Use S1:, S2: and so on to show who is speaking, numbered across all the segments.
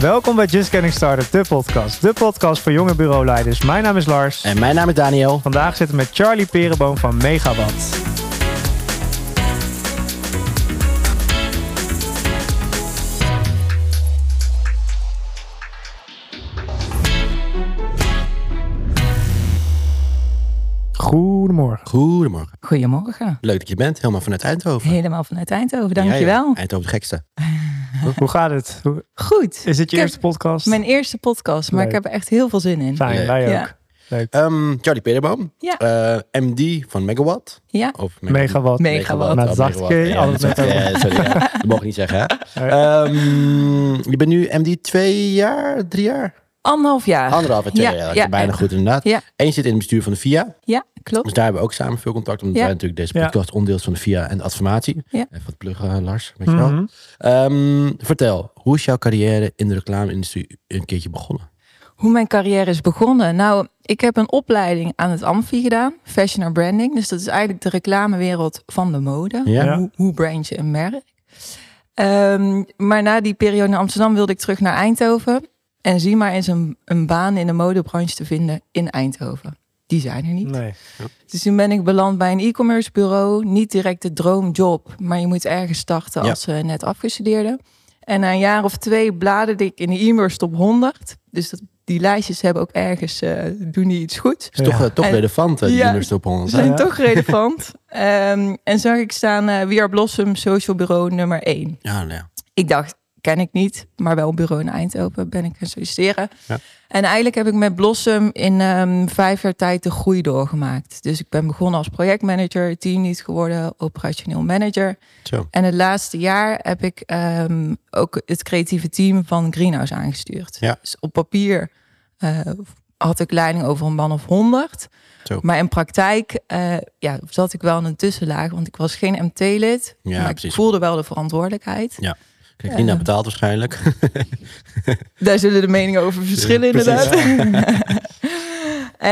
S1: Welkom bij Just Getting Started, de podcast. De podcast voor jonge bureauleiders. Mijn naam is Lars.
S2: En mijn naam is Daniel.
S1: Vandaag zitten we met Charlie Perenboom van Megawatt. Goedemorgen.
S2: Goedemorgen.
S3: Goedemorgen.
S2: Leuk dat je bent, helemaal vanuit Eindhoven.
S3: Helemaal vanuit Eindhoven,
S2: Ja, ja.
S3: dankjewel.
S2: Eindhoven de gekste.
S1: Hoe gaat het? Hoe-
S3: Goed.
S1: Is dit je
S3: Ik
S1: eerste podcast?
S3: Mijn eerste podcast, maar
S1: Leuk.
S3: ik heb er echt heel veel zin in.
S1: Fijn,
S2: Leuk.
S1: wij ook.
S3: Ja.
S1: Leuk.
S2: Ehm, Charlie Perenboom,
S3: Ja.
S2: eh, MD van Megawatt.
S3: Ja,
S2: Of
S1: Megawatt.
S3: Megawatt.
S1: Met
S2: oh,
S1: zachtje,
S2: Megawatt. Ja,
S1: alles
S2: met
S1: met.
S2: Ja, sorry, ja. Dat mag ik niet zeggen, hè? Ehm, je bent nu MD twee jaar, drie jaar?
S3: Anderhalf jaar.
S2: Anderhalf en
S3: Ja,
S2: jaar. Dat
S3: ja,
S2: is bijna
S3: ja.
S2: goed inderdaad.
S3: Ja.
S2: En je zit in het bestuur van de VIA.
S3: Ja,
S2: Dus
S3: klopt.
S2: daar hebben we ook samen veel contact. Omdat
S3: Ja.
S2: wij natuurlijk deze
S1: Ja.
S2: podcast onderdeel van de VIA en de adformatie.
S3: Ja.
S2: Even wat pluggen, Lars. Weet je wel.
S1: Mhm.
S2: Ehm, vertel, hoe is jouw carrière in de reclame-industrie een keertje begonnen?
S3: Hoe mijn carrière is begonnen. Nou, ik heb een opleiding aan het Amfi gedaan. Fashion and Branding. Dus dat is eigenlijk de reclamewereld van de mode.
S2: Ja.
S1: Ja.
S3: Hoe, hoe brand je een merk? Ehm, maar na die periode in Amsterdam wilde ik terug naar Eindhoven. En zie maar eens een, een baan in de modebranche te vinden in Eindhoven. Die zijn er niet.
S1: Nee.
S3: Dus toen ben ik beland bij een e-commerce bureau. Niet direct de droomjob, maar je moet ergens starten
S2: Ja.
S3: als eh, net afgestudeerde. En na een jaar of twee bladerde ik in de e-commerce top 100. Dus dat, die lijstjes hebben ook ergens, eh, doen die iets goed.
S2: is toch,
S1: Ja.
S2: eh, toch
S3: En-
S2: relevant, eh, die
S3: Ja.
S2: nummers op ons.
S3: Zijn
S1: Ja.
S3: toch relevant. Ehm, en zag ik staan eh We Are Blossom Social Bureau nummer 1.
S2: Ja, nou ja.
S3: Ik dacht, ken ik niet, maar wel een bureau in Eindhoven ben ik gaan solliciteren.
S2: Ja.
S3: En eigenlijk heb ik met Blossom in ehm, vijf jaar tijd de groei doorgemaakt. Dus ik ben begonnen als projectmanager, teamlead geworden, operationeel manager.
S2: Zo.
S3: En het laatste jaar heb ik ehm, ook het creatieve team van Greenhouse aangestuurd.
S2: Ja.
S3: Dus op papier eh, had ik leiding over een man of honderd.
S2: Zo.
S3: Maar in praktijk eh, ja, zat ik wel in een tussenlaag, want ik was geen MT-lid.
S2: Ja,
S3: maar ik
S2: precies.
S3: voelde wel de verantwoordelijkheid.
S2: Krijg je niet naar betaald waarschijnlijk.
S3: Daar zullen de meningen over verschillen, inderdaad.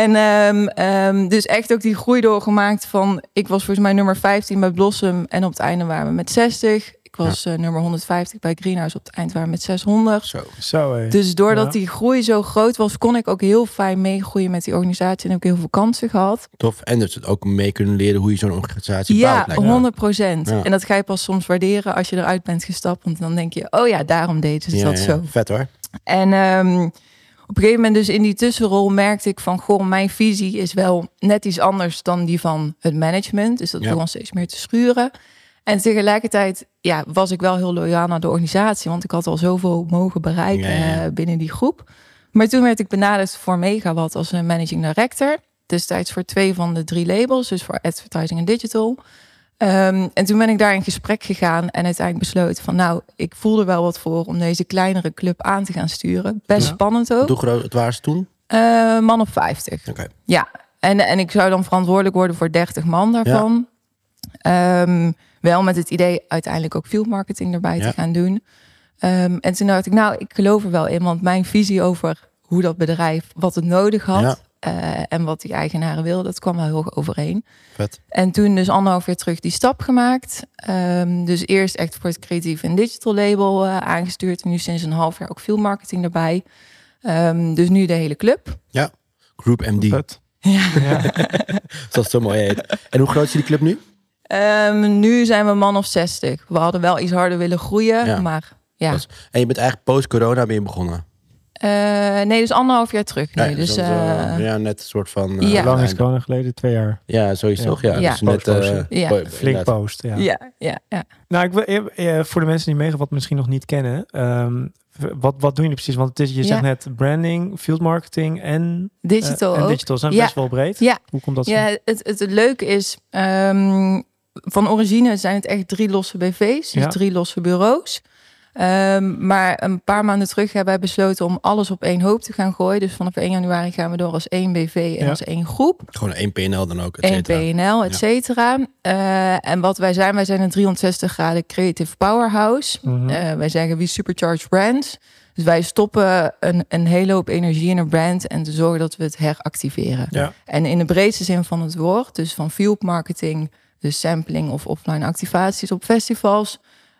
S3: en ehm, ehm, dus echt ook die groei doorgemaakt van... Ik was volgens mij nummer 15 bij Blossom en op het einde waren we met 60. Ik was eh, nummer 150 bij Greenhouse, op het eind waren we met 600.
S2: Zo.
S1: Zo.
S3: Dus doordat
S1: Ja.
S3: die groei zo groot was, kon ik ook heel fijn meegroeien met die organisatie. En heb ik heel veel kansen gehad.
S2: Tof. En dus ook mee kunnen leren hoe je zo'n organisatie
S3: Ja,
S2: bouwt. lijkt me.
S3: 100 procent.
S2: Ja.
S3: En dat ga je pas soms waarderen als je eruit bent gestapt. Want dan denk je, oh ja, daarom deden ze
S2: Ja,
S3: dat
S2: ja.
S3: zo.
S2: Vet hoor.
S3: En ehm, op een gegeven moment dus in die tussenrol merkte ik van... goh, mijn visie is wel net iets anders dan die van het management. Dus dat
S2: Ja.
S3: begon steeds meer te schuren. En tegelijkertijd ja, was ik wel heel loyaal naar de organisatie... want ik had al zoveel mogen bereiken
S2: Ja, ja.
S3: eh, binnen die groep. Maar toen werd ik benaderd voor Megawatt als een managing director. Destijds voor twee van de drie labels, dus voor advertising en digital... Ehm, en toen ben ik daar in gesprek gegaan en uiteindelijk besloten van nou, ik voelde wel wat voor om deze kleinere club aan te gaan sturen. Best
S1: Ja.
S3: spannend ook.
S2: Hoe groot waren ze toen?
S3: Eh, man op 50.
S2: Oké.
S3: Ja, en, en ik zou dan verantwoordelijk worden voor 30 man daarvan. Ehm, wel met het idee uiteindelijk ook field marketing erbij
S2: Ja.
S3: te gaan doen. Ehm, en toen dacht ik, nou, ik geloof er wel in, want mijn visie over hoe dat bedrijf, wat het nodig had
S2: Ja.
S3: eh, en wat die eigenaren wilden, dat kwam wel heel erg overeen.
S2: Vet.
S3: En toen dus anderhalf jaar terug die stap gemaakt. Ehm, dus eerst echt voor het creatief en digital label eh, aangestuurd. En nu sinds een half jaar ook veel marketing erbij. Ehm, dus nu de hele club.
S2: Group MD.
S1: Vet.
S3: Ja.
S1: Ja.
S2: Zoals het zo mooi heet. En hoe groot is die club nu?
S3: Ehm, nu zijn we man of 60. We hadden wel iets harder willen groeien.
S2: Ja.
S3: Maar ja.
S2: En je bent eigenlijk post-corona ben je begonnen.
S3: Eh, nee, dus anderhalf jaar terug nu.
S2: Ja,
S3: dus
S2: eh, ja, net een soort van... eh,
S3: Ja.
S1: Hoe lang is corona geleden? Twee jaar.
S2: Ja, sowieso
S1: Ja.
S2: toch? Ja,
S3: Ja.
S2: Dus net,
S1: Post,
S2: eh,
S1: Flink post, ja.
S3: ja, ja, ja.
S1: Nou, ik wil, voor de mensen die Megawatt misschien nog niet kennen. ehm, wat, wat doen jullie precies? Want het is, je
S3: Ja.
S1: zegt net branding, field marketing en,
S3: Digital
S1: en digital zijn
S3: Ja.
S1: best wel breed.
S3: Ja.
S1: Hoe komt dat?
S3: Ja, het, het, het leuke is, ehm, van origine zijn het echt drie losse BV's, dus
S1: Ja.
S3: drie losse bureaus. Ehm, maar een paar maanden terug hebben wij besloten om alles op één hoop te gaan gooien. Dus vanaf 1 januari gaan we door als één BV en
S1: Ja.
S3: als één groep.
S2: Gewoon één PNL dan ook, et
S3: Eén. PNL, et cetera. Eh, en wat wij zijn, wij zijn een 360 graden creative powerhouse.
S1: Mhm.
S3: Eh, wij zeggen we supercharge brands. Dus wij stoppen een, een hele hoop energie in een brand en te zorgen dat we het heractiveren.
S1: Ja.
S3: En in de breedste zin van het woord, dus van field marketing, dus sampling of offline activaties op festivals,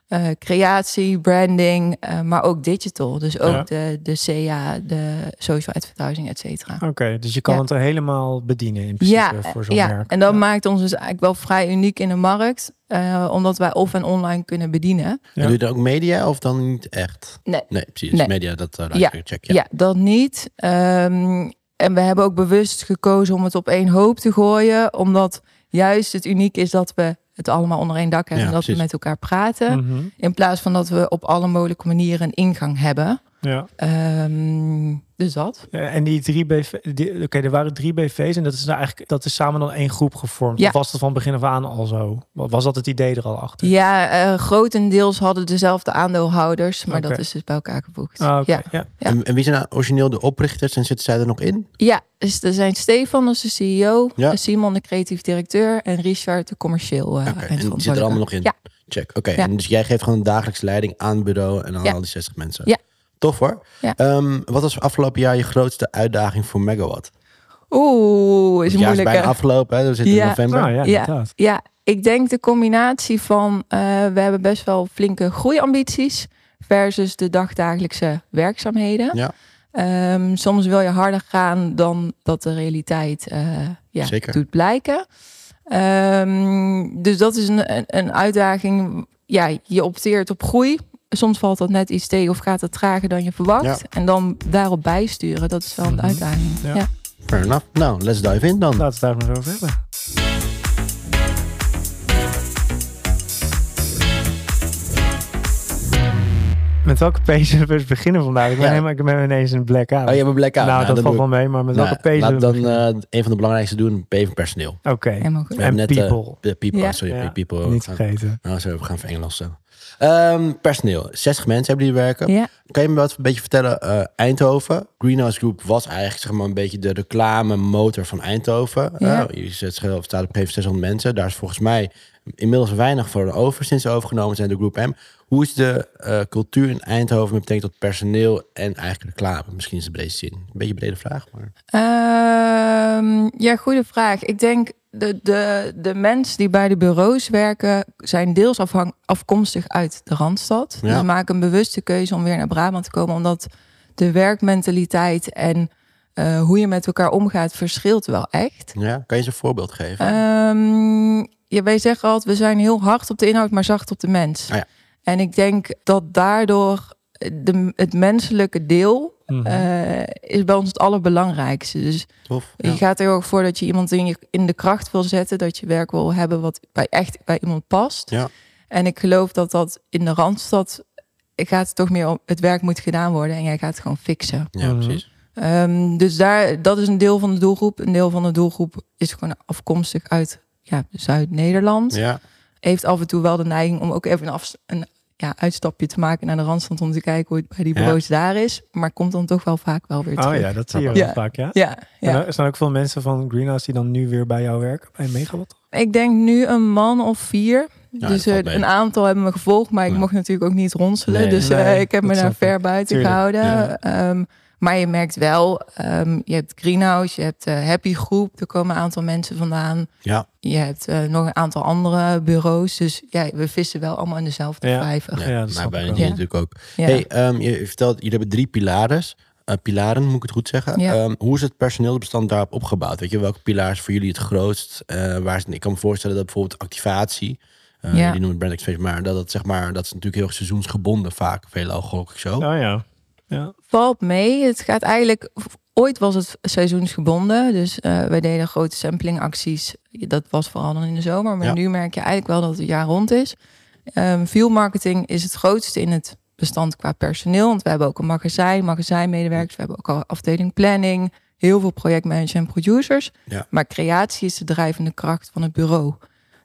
S3: eh, creatie, branding, eh, maar ook digital. Dus ook
S1: Ja.
S3: de, de CA, de social advertising, et cetera.
S1: Oké, dus je kan
S3: Ja.
S1: het er helemaal bedienen in principe
S3: Ja,
S1: voor zo'n
S3: ja.
S1: merk.
S3: en dat
S1: ja.
S3: maakt ons dus eigenlijk wel vrij uniek in de markt. eh, omdat wij off en online kunnen bedienen.
S1: Ja.
S2: En doe je dan ook media of dan niet echt?
S3: Nee.
S2: Nee, precies.
S3: Nee.
S2: media, dat uh,
S3: Ja.
S2: check.
S3: Ja,
S2: Ja.
S3: dat niet. Ehm, en we hebben ook bewust gekozen om het op één hoop te gooien. Omdat juist het uniek is dat we het allemaal onder één dak hebben.
S2: Ja,
S3: en dat
S2: precies.
S3: we met elkaar praten.
S1: Mhm.
S3: In plaats van dat we op alle mogelijke manieren een ingang hebben.
S1: Ja.
S3: Ehm, dus dat.
S1: Ja, en die drie BV, die- oké, er waren drie BV's en dat is nou eigenlijk dat is samen dan één groep gevormd.
S3: Ja.
S1: Of was het van begin af aan al zo? Was dat het idee er al achter?
S3: Ja, eh, grotendeels hadden dezelfde aandeelhouders. Maar dat is dus bij elkaar gevoegd.
S1: Ah,
S3: ja.
S1: ja.
S3: Ja.
S2: En, en wie zijn nou origineel de oprichters en zitten zij er nog in?
S3: ja, dus er zijn Stefan, dat is de CEO.
S2: Ja.
S3: Simon, de creatief directeur. En Richard, de commercieel. eh,
S2: Oké, en die zitten er allemaal nog in?
S3: Ja.
S2: Check. Oké,
S3: Ja.
S2: en dus jij geeft gewoon dagelijks leiding aan het bureau en aan
S3: Ja.
S2: al die 60 mensen?
S3: Ja.
S2: Tof hoor.
S3: Ja.
S2: Ehm, wat was afgelopen jaar je grootste uitdaging voor Megawatt?
S3: Oeh, is
S2: Het jaar is
S3: moeilijk.
S2: bijna afgelopen, hè? we zitten
S3: Ja.
S2: in november.
S1: Ah, ja,
S3: Ja. Ja, ik denk de combinatie van eh, we hebben best wel flinke groeiambities versus de dagdagelijkse werkzaamheden.
S2: Ja.
S3: Ehm, soms wil je harder gaan dan dat de realiteit eh, ja,
S2: Zeker.
S3: doet blijken. Ehm, dus dat is een, een, een uitdaging. Ja, je opteert op groei. Soms valt dat net iets tegen of gaat het trager dan je verwacht.
S2: Ja.
S3: En dan daarop bijsturen, dat is wel een
S1: Mhm.
S3: uitdaging.
S1: Ja.
S3: Ja.
S2: Fair enough. Nou, let's dive in dan.
S1: Laten we het daar maar over hebben. Met welke page beginnen vandaag? Ik ben,
S2: Ja.
S1: helemaal, ik ben ineens een blackout.
S2: Oh, je hebt een blackout.
S1: nou,
S2: Nou,
S1: dat valt wel mee, maar met
S2: ik-
S1: welke
S2: nou,
S1: page
S2: Laat dan eh, een van de belangrijkste doen, P van personeel.
S1: Oké,
S3: Helemaal goed.
S2: We hebben
S1: en
S2: net, eh,
S1: people.
S2: de people, sorry, people.
S1: Niet vergeten.
S2: Nou, zo, we gaan voor Engels Ehm, personeel. 60 mensen hebben die werken.
S3: Ja.
S2: Kan je me wat een beetje vertellen? eh, Eindhoven. Greenhouse Group was eigenlijk zeg maar een beetje de reclamemotor van Eindhoven.
S3: Ja.
S2: Eh, je zet staat op 600 mensen. Daar is volgens mij inmiddels weinig voor over sinds ze overgenomen zijn door Groep M. Hoe is de eh, cultuur in Eindhoven met betrekking tot personeel en eigenlijk reclame? Misschien is het breed zin. Een beetje een brede vraag, maar
S3: Ehm, ja, goede vraag. Ik denk de, de, de mensen die bij de bureaus werken, zijn deels afhang, afkomstig uit de Randstad.
S2: Ja.
S3: Dus maken een bewuste keuze om weer naar Brabant te komen, omdat de werkmentaliteit en eh, hoe je met elkaar omgaat verschilt wel echt.
S2: ja, kan je eens een voorbeeld geven?
S3: Ehm, ja, wij zeggen altijd, we zijn heel hard op de inhoud, maar zacht op de mens.
S2: Ah ja.
S3: En ik denk dat daardoor de, het menselijke deel
S1: Mhm.
S3: eh, is bij ons het allerbelangrijkste. Dus
S2: Tof.
S3: je
S2: Ja.
S3: gaat er erg voor dat je iemand in, je, in de kracht wil zetten, dat je werk wil hebben wat bij echt bij iemand past.
S2: Ja.
S3: En ik geloof dat dat in de randstad gaat het toch meer om het werk moet gedaan worden en jij gaat het gewoon fixen.
S2: ja,
S1: Mhm.
S2: precies.
S3: Ehm, dus daar, dat is een deel van de doelgroep. Een deel van de doelgroep is gewoon afkomstig uit ja, Zuid-Nederland.
S2: Ja,
S3: Heeft af en toe wel de neiging om ook even een, af, een ja, uitstapje te maken naar de randstand om te kijken hoe het bij die
S2: Ja.
S3: bureaus daar is. Maar komt dan toch wel vaak wel weer terug.
S1: Oh ja, dat zie je wel
S3: Ja.
S1: vaak, ja.
S3: Ja, ja.
S1: En er zijn ook veel mensen van Greenhouse die dan nu weer bij jou werken, bij Megawatt.
S3: Ik denk nu een man of vier.
S2: dat
S3: dus eh,
S2: mee.
S3: een aantal hebben me gevolgd, maar ik
S2: Ja.
S3: mocht natuurlijk ook niet ronselen.
S2: Nee,
S3: dus eh,
S1: nee,
S3: ik heb me daar ver
S1: ik.
S3: buiten
S1: Tuurlijk,
S3: gehouden.
S2: ja.
S3: Maar je merkt wel, ehm, je hebt Greenhouse, je hebt eh, Happy Groep, er komen een aantal mensen vandaan.
S2: ja.
S3: Je hebt eh, nog een aantal andere bureaus. Dus ja, we vissen wel allemaal in dezelfde
S1: Ja.
S3: vijver.
S2: ja,
S1: Ja, dat
S2: maar
S1: snap
S2: bij
S1: ik
S2: jullie
S1: wel.
S3: Ja.
S2: natuurlijk ook.
S3: Ja.
S2: Hey, ehm, je vertelt, jullie hebben drie pilaren. Eh, pilaren, moet ik het goed zeggen.
S3: Ja.
S2: Ehm, hoe is het personeelbestand daarop opgebouwd? Weet je, welke pilaar is voor jullie het grootst? Eh, waar is, ik kan me voorstellen dat bijvoorbeeld activatie, eh
S3: Ja.
S2: die noemen het brand activation, maar dat, het, zeg maar dat is natuurlijk heel erg seizoensgebonden vaak, veelal gok ik zo.
S1: Oh ja. Ja.
S3: valt mee. Het gaat eigenlijk. Ooit was het seizoensgebonden. Dus eh wij deden grote samplingacties. Dat was vooral dan in de zomer. Maar
S2: Ja.
S3: nu merk je eigenlijk wel dat het jaar rond is. Field marketing is het grootste in het bestand qua personeel. Want we hebben ook een magazijn, magazijnmedewerkers. We hebben ook al afdeling planning. Heel veel projectmanagers en producers.
S2: Ja.
S3: Maar creatie is de drijvende kracht van het bureau.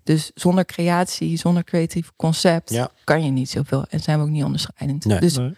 S3: Dus zonder creatie, zonder creatief concept,
S2: Ja.
S3: kan je niet zoveel. En zijn we ook niet onderscheidend.
S2: Nee.
S3: Dus
S1: Nee.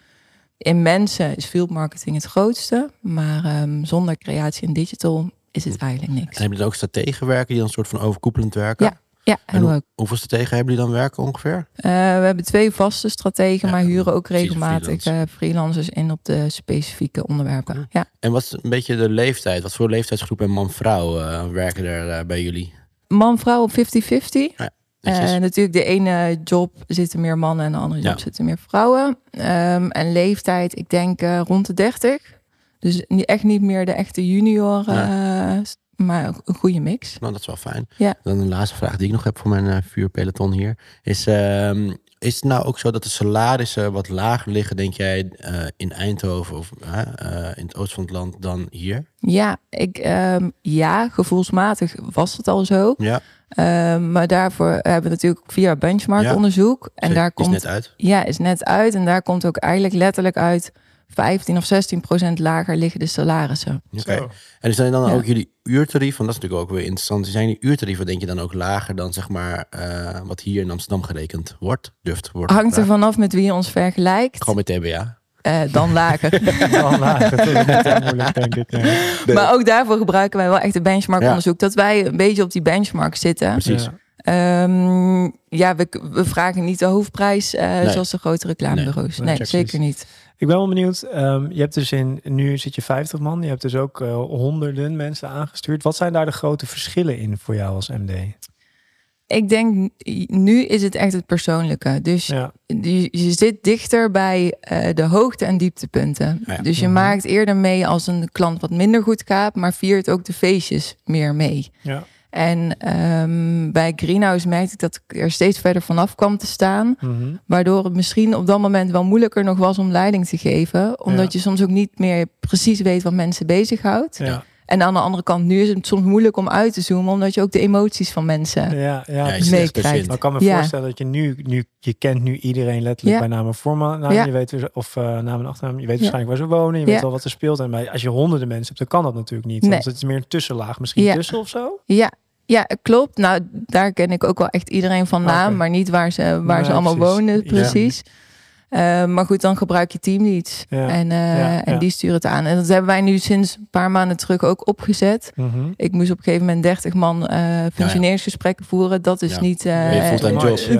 S3: In mensen is field marketing het grootste, maar ehm, zonder creatie en digital is het eigenlijk
S2: En
S3: niks.
S2: hebben jullie ook strategen werken die dan een soort van overkoepelend werken?
S3: Ja. Ja,
S2: En hoe- hoeveel strategen hebben jullie dan werken ongeveer?
S3: Eh, we hebben twee vaste strategen,
S2: Ja,
S3: maar huren ook regelmatig
S2: freelance.
S3: eh, freelancers in op de specifieke onderwerpen.
S2: Ja.
S3: Ja.
S2: En wat is een beetje de leeftijd? Wat voor leeftijdsgroep en man-vrouw eh, werken er bij jullie?
S3: Man-vrouw op 50-50.
S2: Ja.
S3: Eh, natuurlijk, de ene job zitten meer mannen en de andere job
S2: Ja.
S3: zitten meer vrouwen. Ehm, en leeftijd, ik denk eh, rond de 30. Dus niet- echt niet meer de echte junior, eh, maar een goede mix.
S2: Nou, dat is wel fijn.
S3: Ja.
S2: Dan een laatste vraag die ik nog heb voor mijn vuurpeloton hier. Is, ehm, is het nou ook zo dat de salarissen wat lager liggen, denk jij, in Eindhoven of in het oosten van het land dan hier?
S3: Ja, ik, ehm, ja, gevoelsmatig was het al zo.
S2: Ja,
S3: Ehm, maar daarvoor hebben we natuurlijk via benchmark onderzoek. En daar
S2: Is
S3: komt
S2: net uit.
S3: Ja, is net uit. En daar komt ook eigenlijk letterlijk uit 15 of 16 procent lager liggen de salarissen.
S2: Oké. En zijn dan
S3: Ja.
S2: ook jullie uurtarieven, dat is natuurlijk ook weer interessant, zijn die uurtarieven denk je dan ook lager dan zeg maar eh, wat hier in Amsterdam gerekend wordt? Durft wordt
S3: Hangt er vanaf met wie je ons vergelijkt.
S2: Gewoon met TBA.
S3: Eh, dan lager.
S1: Wel lager, dat is heel moeilijk, denk ik. nee.
S3: Maar ook daarvoor gebruiken wij wel echt een benchmark
S2: Ja.
S3: onderzoek. Dat wij een beetje op die benchmark zitten.
S2: Precies.
S1: Ja.
S3: Ehm, ja, we, we vragen niet de hoofdprijs eh,
S2: Nee.
S3: zoals de grote reclamebureaus.
S1: Nee,
S3: zeker niet.
S1: Ik ben wel benieuwd. ehm, je hebt dus in, nu zit je 50 man. Je hebt dus ook eh, honderden mensen aangestuurd. Wat zijn daar de grote verschillen in voor jou als MD?
S3: Ik denk, nu is het echt het persoonlijke. Dus
S1: Ja,
S3: je, je zit dichter bij eh, de hoogte- en dieptepunten.
S2: Ja.
S3: Dus je
S1: Mhm.
S3: maakt eerder mee als een klant wat minder goed gaat, maar viert ook de feestjes meer mee.
S1: ja.
S3: En ehm, bij Greenhouse merkte ik dat ik er steeds verder vanaf kwam te staan.
S1: Mhm.
S3: Waardoor het misschien op dat moment wel moeilijker nog was om leiding te geven. Omdat
S1: Ja.
S3: je soms ook niet meer precies weet wat mensen bezighoudt.
S1: Ja,
S3: En aan de andere kant, nu is het soms moeilijk om uit te zoomen. Omdat je ook de emoties van mensen...
S1: ja, ja. Precies.
S3: meekrijgt.
S1: ik kan me
S3: Ja.
S1: voorstellen dat je nu, nu, je kent nu iedereen letterlijk
S3: Ja.
S1: bij naam en voornaam.
S3: Ja.
S1: Je weet, of eh naam en achternaam. Je weet
S3: Ja.
S1: waarschijnlijk waar ze wonen. Je
S3: Ja.
S1: weet wel wat er speelt. En bij, als je honderden mensen hebt, dan kan dat natuurlijk niet.
S3: Nee.
S1: Want het is meer een tussenlaag. Misschien
S3: Ja.
S1: tussen of zo?
S3: Ja, ja, klopt. Nou, daar ken ik ook wel echt iedereen van naam, maar niet waar ze, waar
S1: Nee,
S3: ze allemaal
S1: precies.
S3: wonen,
S1: Ja.
S3: Eh, maar goed, dan gebruik je teamleads.
S1: Ja.
S3: En, eh,
S1: Ja,
S3: en
S1: ja.
S3: die sturen het aan. En dat hebben wij nu sinds een paar maanden terug ook opgezet.
S1: Mhm.
S3: Ik moest op een gegeven moment 30 man eh functioneringsgesprekken voeren. Dat is
S2: Ja.
S3: niet, eh,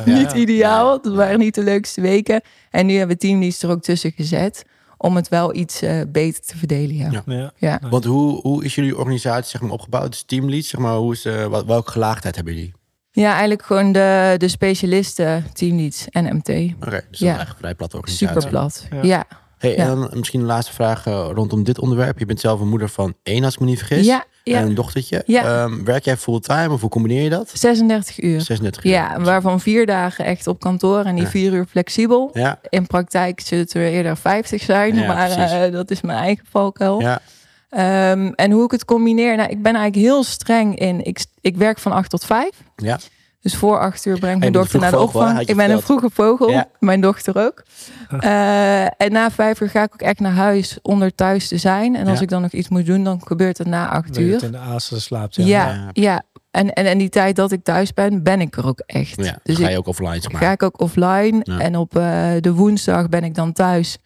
S3: niet
S1: ja.
S3: ideaal. Dat waren niet de leukste weken. En nu hebben we teamleads er ook tussen gezet. Om het wel iets eh, beter te verdelen. Ja.
S2: Ja.
S1: Ja.
S3: Ja.
S2: Want hoe, hoe is jullie organisatie zeg maar, opgebouwd? Dus teamlead, zeg maar, hoe is, wat, welke gelaagdheid hebben jullie?
S3: Ja, eigenlijk gewoon de, de specialisten, teamleads en MT.
S2: Oké, dus
S3: Ja.
S2: eigenlijk een vrij platte organisatie.
S3: Super plat.
S1: Ja.
S3: Ja.
S2: Hey,
S3: Ja.
S2: En dan misschien een laatste vraag eh, rondom dit onderwerp. Je bent zelf een moeder van één, als ik me niet vergis.
S3: Ja, ja.
S2: En een dochtertje.
S3: Ja.
S2: Ehm, werk jij fulltime of hoe combineer je dat?
S3: 36 uur.
S2: 36 uur.
S3: Ja, waarvan vier dagen echt op kantoor en die
S2: Ja.
S3: vier uur flexibel.
S2: Ja,
S3: In praktijk zullen het er eerder 50 zijn,
S2: Ja,
S3: maar eh, dat is mijn eigen valkuil.
S2: ja.
S3: Ehm, en hoe ik het combineer, nou, ik ben eigenlijk heel streng in. Ik, ik werk van 8 tot 5.
S2: ja.
S3: Dus voor acht uur breng ik mijn dochter naar de
S2: vogel,
S3: opvang. Ik ben een vroege vogel,
S2: Ja.
S3: mijn dochter ook. Eh, en na vijf uur ga ik ook echt naar huis om er thuis te zijn. En als
S2: Ja.
S3: ik dan nog iets moet doen, dan gebeurt het na acht
S1: Dat je het
S3: uur.
S1: in de azen slaapt.
S3: Ja,
S2: Ja.
S3: ja. En, en, en die tijd dat ik thuis ben, ben ik er ook echt.
S2: ja.
S3: Dus
S2: ga
S3: ik
S2: je ook offline, zeg maar.
S3: ga ik ook offline.
S2: Ja.
S3: En op eh, de woensdag ben ik dan thuis.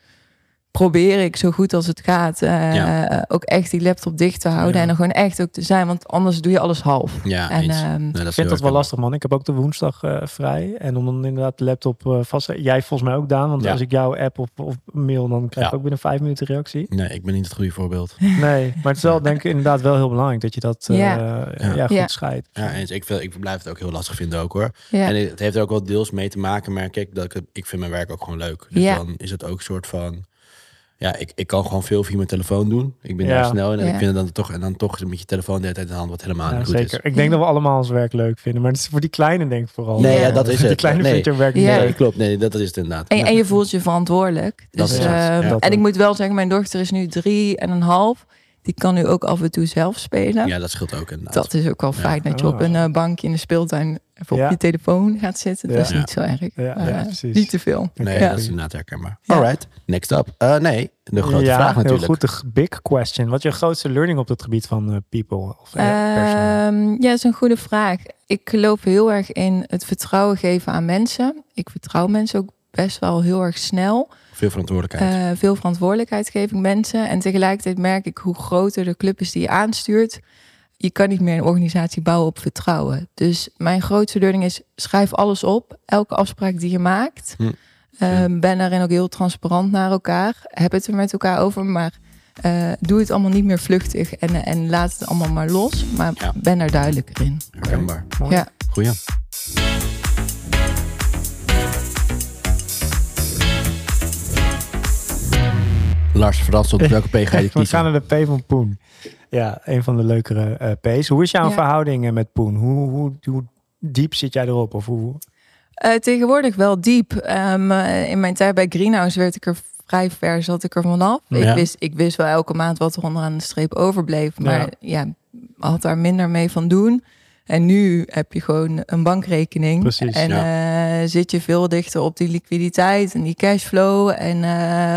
S3: Probeer ik zo goed als het gaat eh,
S2: Ja.
S3: ook echt die laptop dicht te houden.
S1: Ja.
S3: En er gewoon echt ook te zijn. Want anders doe je alles half.
S2: Ja,
S3: en ehm,
S2: Nee, dat is
S1: Ik vind dat wel lastig, man. Ik heb ook de woensdag eh, vrij. En om dan inderdaad de laptop eh, vast te Jij volgens mij ook, Daan. Want
S2: Ja.
S1: als ik jouw app of, of mail, dan krijg ik ook binnen vijf minuten reactie.
S2: Nee, ik ben niet het goede voorbeeld.
S1: Nee, maar het is wel denk ik inderdaad wel heel belangrijk dat je dat eh,
S3: Ja.
S1: ja.
S2: Ja.
S1: goed scheidt.
S2: Ja, eens. Ik, vind- ik blijf het ook heel lastig vinden ook hoor.
S3: ja.
S2: En het heeft er ook wel deels mee te maken, merk ik, dat ik, het- ik vind mijn werk ook gewoon leuk. Dus
S3: Ja.
S2: dan is het ook een soort van, ja, ik, ik kan gewoon veel via mijn telefoon doen. Ik ben
S1: Ja.
S2: daar snel in en
S3: Ja.
S2: ik vind het dan toch, en dan toch met je telefoon de hele tijd in de hand, wat helemaal
S1: Ja,
S2: niet goed
S1: zeker.
S2: is.
S1: Ik denk dat we allemaal ons werk leuk vinden. Maar het is voor die kleine denk ik vooral.
S2: Nee,
S3: Ja.
S2: ja, dat is
S1: Die
S2: het.
S1: kleine
S2: nee.
S1: vindt je werk
S3: Ja.
S2: Nee,
S1: leuk.
S2: klopt. Nee, dat is het inderdaad.
S3: En, en je voelt je verantwoordelijk.
S2: Dat
S3: Dus,
S2: is
S3: ehm, en ik moet wel zeggen, mijn dochter is nu drie en een half. Die kan nu ook af en toe zelf spelen.
S2: Ja, dat scheelt ook inderdaad.
S3: Dat is ook wel
S2: Ja.
S3: fijn dat je
S1: Oh.
S3: op een eh, bankje in de speeltuin even
S1: Ja.
S3: op je telefoon gaat zitten. Dat
S1: Ja.
S3: is niet zo erg.
S1: Ja,
S3: Maar,
S1: ja,
S3: eh,
S1: precies.
S3: niet te veel.
S2: Nee,
S3: Ja.
S2: dat is inderdaad herkenbaar.
S3: Ja.
S2: Alright, next up. Eh, nee, de grote
S1: ja,
S2: vraag natuurlijk.
S1: Heel goed, de big question. Wat is je grootste learning op het gebied van eh, people? Of, eh?
S3: Ehm, ja, dat is een goede vraag. Ik geloof heel erg in het vertrouwen geven aan mensen. Ik vertrouw mensen ook best wel heel erg snel.
S2: Veel verantwoordelijkheid.
S3: Eh, veel verantwoordelijkheid geef ik mensen. En tegelijkertijd merk ik hoe groter de club is die je aanstuurt je kan niet meer een organisatie bouwen op vertrouwen. Dus mijn grootste leuring is: schrijf alles op. Elke afspraak die je maakt.
S2: Hm.
S3: Uh, ben daarin ook heel transparant naar elkaar. Heb het er met elkaar over, maar eh, doe het allemaal niet meer vluchtig en, en laat het allemaal maar los. Maar ben er duidelijker in.
S2: Herkenbaar.
S1: Okay.
S3: Ja.
S2: Goeie. Lars, verrast op welke P ga je?
S1: We gaan naar de P van Poen. Ja, een van de leukere eh, P's. Hoe is jouw
S3: Ja.
S1: verhouding eh, met Poen? Hoe, hoe, hoe diep zit jij erop? Of hoe,
S3: Eh, tegenwoordig wel diep. Ehm, eh, in mijn tijd bij Greenhouse werd ik er vrij ver, zat ik er vanaf.
S2: Ja.
S3: Ik, wist, ik wist wel elke maand wat er onderaan de streep overbleef. Maar ja, had daar minder mee van doen. En nu heb je gewoon een bankrekening.
S1: Precies,
S3: en zit je veel dichter op die liquiditeit en die cashflow. En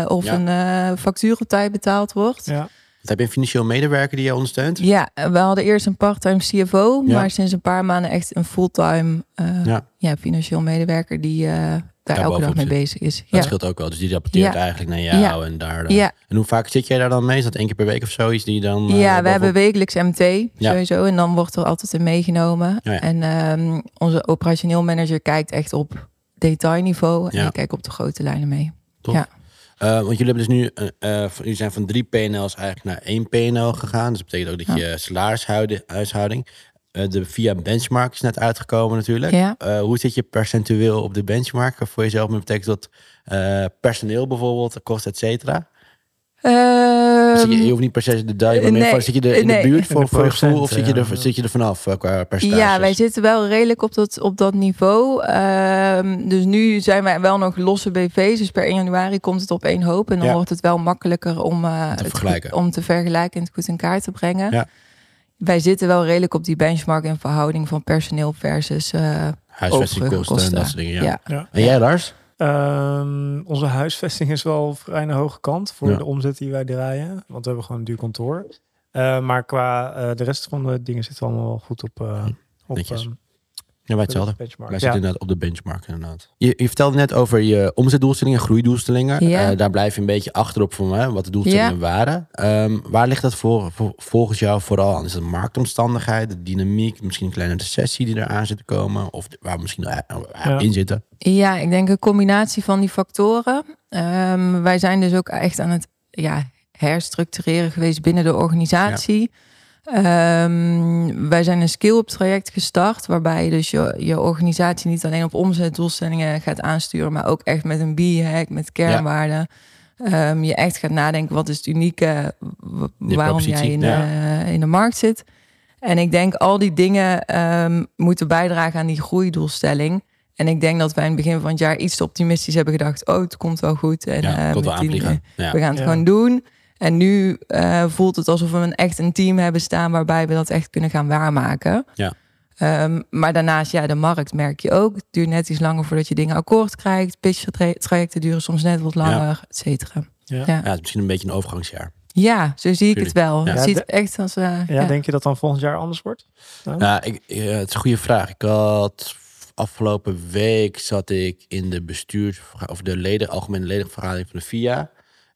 S3: of een eh, factuur op tijd betaald wordt.
S1: ja.
S2: Heb je een financieel medewerker die je ondersteunt?
S3: Ja, we hadden eerst een part-time CFO,
S2: Ja.
S3: maar sinds een paar maanden echt een fulltime eh,
S2: Ja.
S3: ja. financieel medewerker die eh, daar elke dag mee bezig is.
S2: Dat
S3: Ja.
S2: scheelt ook wel. Dus die rapporteert eigenlijk naar jou en daar.
S3: Ja.
S2: En hoe vaak zit jij daar dan mee? Is dat één keer per week of zoiets die dan? eh,
S3: ja, we hebben wekelijks MT sowieso en dan wordt er altijd in meegenomen. En ehm, onze operationeel manager kijkt echt op detailniveau en
S2: Ja.
S3: ik kijk op de grote lijnen mee.
S2: Toch?
S3: Ja.
S2: Eh, want jullie hebben dus nu, eh, eh, jullie zijn van drie PNL's eigenlijk naar één PNL gegaan. Dus dat betekent ook dat je salarishuishouding, de via benchmark is net uitgekomen natuurlijk.
S3: Ja.
S2: Hoe zit je percentueel op de benchmark voor jezelf? Dat betekent dat personeel bijvoorbeeld, kost et cetera. Zit je, je hoeft niet per se de duim, maar meer
S3: nee,
S2: van, zit je er in
S3: nee.
S2: de buurt voor, voor je gevoel? Of zit je,
S1: ja.
S2: er, zit je er vanaf eh, qua percentage?
S3: Ja, wij zitten wel redelijk op dat, op dat niveau. Ehm, dus nu zijn wij wel nog losse BV's. Dus per 1 januari komt het op één hoop. En dan
S2: Ja.
S3: wordt het wel makkelijker om, eh, het
S2: vergelijken.
S3: om te vergelijken en het goed in kaart te brengen.
S2: Ja.
S3: Wij zitten wel redelijk op die benchmark in verhouding van personeel versus eh
S2: Huisvestingkosten en dat soort dingen. Ja.
S3: ja.
S1: Ja.
S2: En jij Lars?
S1: Ehm, onze huisvesting is wel vrij aan de hoge kant voor
S2: Ja.
S1: de omzet die wij draaien. Want we hebben gewoon een duur kantoor. Eh, maar qua eh, de rest van de dingen zitten allemaal wel goed op, eh op.
S2: Ja, hetzelfde.
S1: benchmark.
S2: Wij
S1: Ja.
S2: zitten inderdaad op de benchmark inderdaad. Je, je vertelde net over je omzetdoelstellingen, groeidoelstellingen.
S3: Ja.
S2: Eh, daar blijf je een beetje achterop voor mij, wat de doelstellingen
S3: Ja.
S2: waren. Ehm, waar ligt dat voor, voor- volgens jou vooral aan? Is het marktomstandigheid, de dynamiek, misschien een kleine recessie die eraan zit te komen? Of waar we misschien eh,
S1: Ja.
S2: in zitten?
S3: Ja, ik denk een combinatie van die factoren. Ehm, wij zijn dus ook echt aan het ja, herstructureren geweest binnen de organisatie. Ehm, wij zijn een skill-up traject gestart, waarbij je dus je, je organisatie niet alleen op omzetdoelstellingen gaat aansturen, maar ook echt met een B-hack, met kernwaarden. Ehm, je echt gaat nadenken, wat is het unieke, waarom jij in,
S2: ja.
S3: de, in de markt zit. En ik denk al die dingen ehm, moeten bijdragen aan die groeidoelstelling. En ik denk dat wij in het begin van het jaar iets te optimistisch hebben gedacht. Oh, het komt wel goed. En
S2: Ja,
S3: eh,
S2: komt wel
S3: met die-
S2: aanvliegen. Ja.
S3: we gaan het
S1: Ja.
S3: gewoon doen. En nu eh, voelt het alsof we een, echt een team hebben staan waarbij we dat echt kunnen gaan waarmaken.
S2: Ja.
S3: Ehm, maar daarnaast, ja, de markt merk je ook. Het duurt net iets langer voordat je dingen akkoord krijgt. Pitch-trajecten duren soms net wat langer, et cetera.
S1: Ja.
S3: Ja.
S2: Ja, het is misschien een beetje een overgangsjaar.
S3: Ja, zo zie ik
S2: Tuurlijk.
S3: het wel.
S2: Ja.
S3: Het ziet echt als... eh,
S1: Ja,
S3: ja.
S1: denk je dat dan volgend jaar anders wordt?
S2: Nou, ik, het is een goede vraag. Ik had afgelopen week zat ik in de bestuurs of de leden, algemene ledenvergadering van de FIA.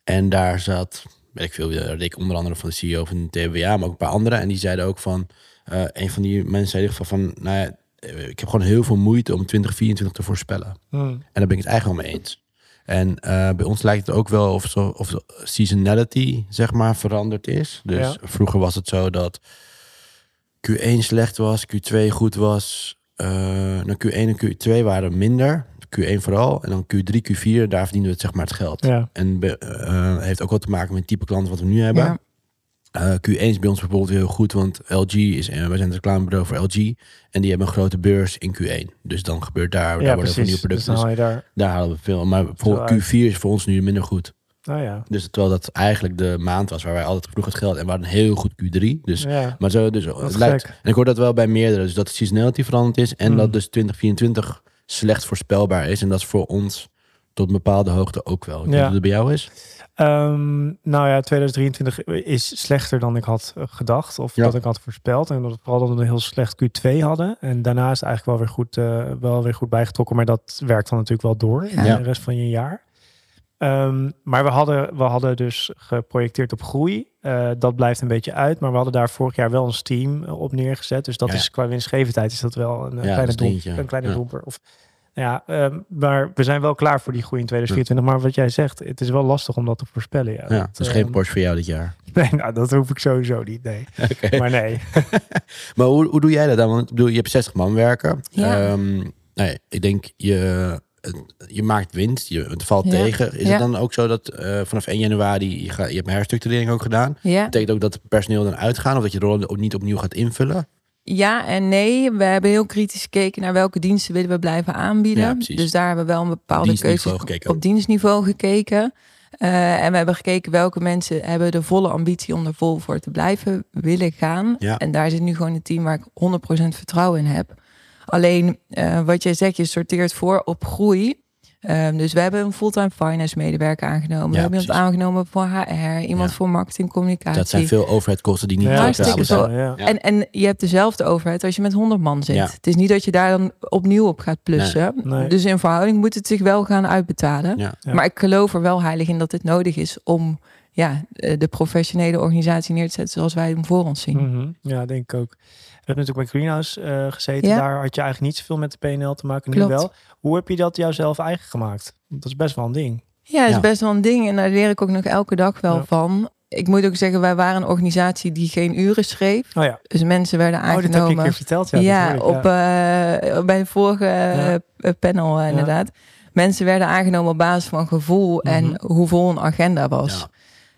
S2: En daar zat, weet ik veel, eh, Rick onder andere van de CEO van de TWA, maar ook een paar anderen. En die zeiden ook van, eh, een van die mensen zei in ieder geval van, nou ja, eh, ik heb gewoon heel veel moeite om 2024 te voorspellen.
S1: Hmm.
S2: En daar ben ik het eigenlijk wel mee eens. En bij ons lijkt het ook wel of, zo, of de seasonality, zeg maar, veranderd is. Dus
S1: Ja.
S2: vroeger was het zo dat Q1 slecht was, Q2 goed was. eh nou, Q1 en Q2 waren minder. Q1 vooral. En dan Q3, Q4, daar verdienen we het, zeg maar, het geld.
S1: Ja.
S2: En eh, heeft ook wat te maken met het type klanten wat we nu hebben.
S3: Ja.
S2: Eh, Q1 is bij ons bijvoorbeeld heel goed, want LG is, eh, wij zijn het reclamebureau voor LG. En die hebben een grote beurs in Q1. Dus dan gebeurt daar, daar worden nieuwe.
S1: Dus
S2: producten. Dus
S1: je daar...
S2: daar halen we veel. Maar voor
S1: Zo uit.
S2: Q4 is voor ons nu minder goed.
S1: Nou ja.
S2: Dus terwijl dat eigenlijk de maand was waar wij altijd vroeg het geld en we hadden een heel goed Q3. Dus,
S1: ja.
S2: maar zo, dus het lijkt.
S1: gek.
S2: En ik hoor dat wel bij meerdere. Dus dat de seasonality veranderd is en
S1: Hmm.
S2: dat dus 2024 slecht voorspelbaar is. En dat is voor ons tot een bepaalde hoogte ook wel. Ik
S1: Ja.
S2: dat bij jou is.
S1: Ehm, nou ja, 2023 is slechter dan ik had eh, gedacht. Of
S2: Ja.
S1: dat ik had voorspeld. En dat vooral dat we een heel slecht Q2 hadden. En daarna is het eigenlijk wel weer goed, eh, wel weer goed bijgetrokken. Maar dat werkt dan natuurlijk wel door in
S2: Ja.
S1: de rest van je jaar. Ehm, maar we hadden, we hadden dus geprojecteerd op groei. Eh, dat blijft een beetje uit. Maar we hadden daar vorig jaar wel een team eh, op neergezet. Dus dat
S2: Ja.
S1: is qua winstgevendheid is dat wel een, eh, kleine,
S2: is een
S1: kleine
S2: Ja.
S1: domper. Of, nou ja, ehm, maar we zijn wel klaar voor die groei in 2024. Maar wat jij zegt, het is wel lastig om dat te voorspellen. Ja,
S2: Ja,
S1: Dat,
S2: het is geen
S1: ehm,
S2: Porsche voor jou dit jaar.
S1: Nee, nou, dat hoef ik sowieso niet. Nee. Maar nee.
S2: Maar hoe, hoe doe jij dat dan? Want ik bedoel, je hebt 60 man werken.
S3: Ja.
S2: Ehm, nee, ik denk je je maakt winst, je, het valt
S3: Ja.
S2: tegen. Is het dan ook zo dat eh, vanaf 1 januari, je, gaat, je hebt een herstructurering ook gedaan?
S3: Ja.
S2: Betekent ook dat het personeel dan uitgaan of dat je de ook niet opnieuw gaat invullen?
S3: Ja en nee. We hebben heel kritisch gekeken naar welke diensten willen we blijven aanbieden.
S2: Ja,
S3: dus daar hebben we wel een bepaalde keuze
S2: gekeken
S3: op dienstniveau gekeken. Eh, en we hebben gekeken welke mensen hebben de volle ambitie om er vol voor te blijven willen gaan.
S2: Ja.
S3: En daar zit nu gewoon een team waar ik 100% vertrouwen in heb. Alleen eh, wat jij zegt, je sorteert voor op groei. Ehm, dus we hebben een fulltime finance medewerker aangenomen. we hebben iemand aangenomen voor HR, iemand
S2: Ja.
S3: voor marketing, communicatie.
S2: Dat zijn veel overheadkosten die niet
S1: Ja,
S2: zijn.
S3: En, en je hebt dezelfde overheid als je met 100 man zit.
S2: Ja.
S3: Het is niet dat je daar dan opnieuw op gaat plussen.
S1: Nee.
S3: Dus in verhouding moet het zich wel gaan uitbetalen.
S2: Ja.
S1: Ja.
S3: Maar ik geloof er wel heilig in dat dit nodig is om ja, eh, de professionele organisatie neer te zetten zoals wij hem voor ons zien.
S1: Mhm. Ja, denk ik ook. Hebben natuurlijk bij Greenhouse eh, gezeten.
S3: Ja.
S1: Daar had je eigenlijk niet zoveel met de PNL te maken. Nu
S3: Klopt.
S1: wel. Hoe heb je dat jouzelf eigen gemaakt? Dat is best wel een ding.
S3: Ja, dat is
S2: Ja.
S3: best wel een ding en daar leer ik ook nog elke dag wel
S1: Ja.
S3: van. Ik moet ook zeggen, wij waren een organisatie die geen uren schreef.
S1: Oh ja,
S3: Dus mensen werden
S1: oh, dat heb je een
S3: aangenomen.
S1: keer verteld. Ja, ik,
S3: op, eh, bij de vorige
S1: Ja.
S3: eh, panel inderdaad. Mensen werden aangenomen op basis van gevoel en
S1: Mhm.
S3: hoe vol een agenda was.
S2: Ja.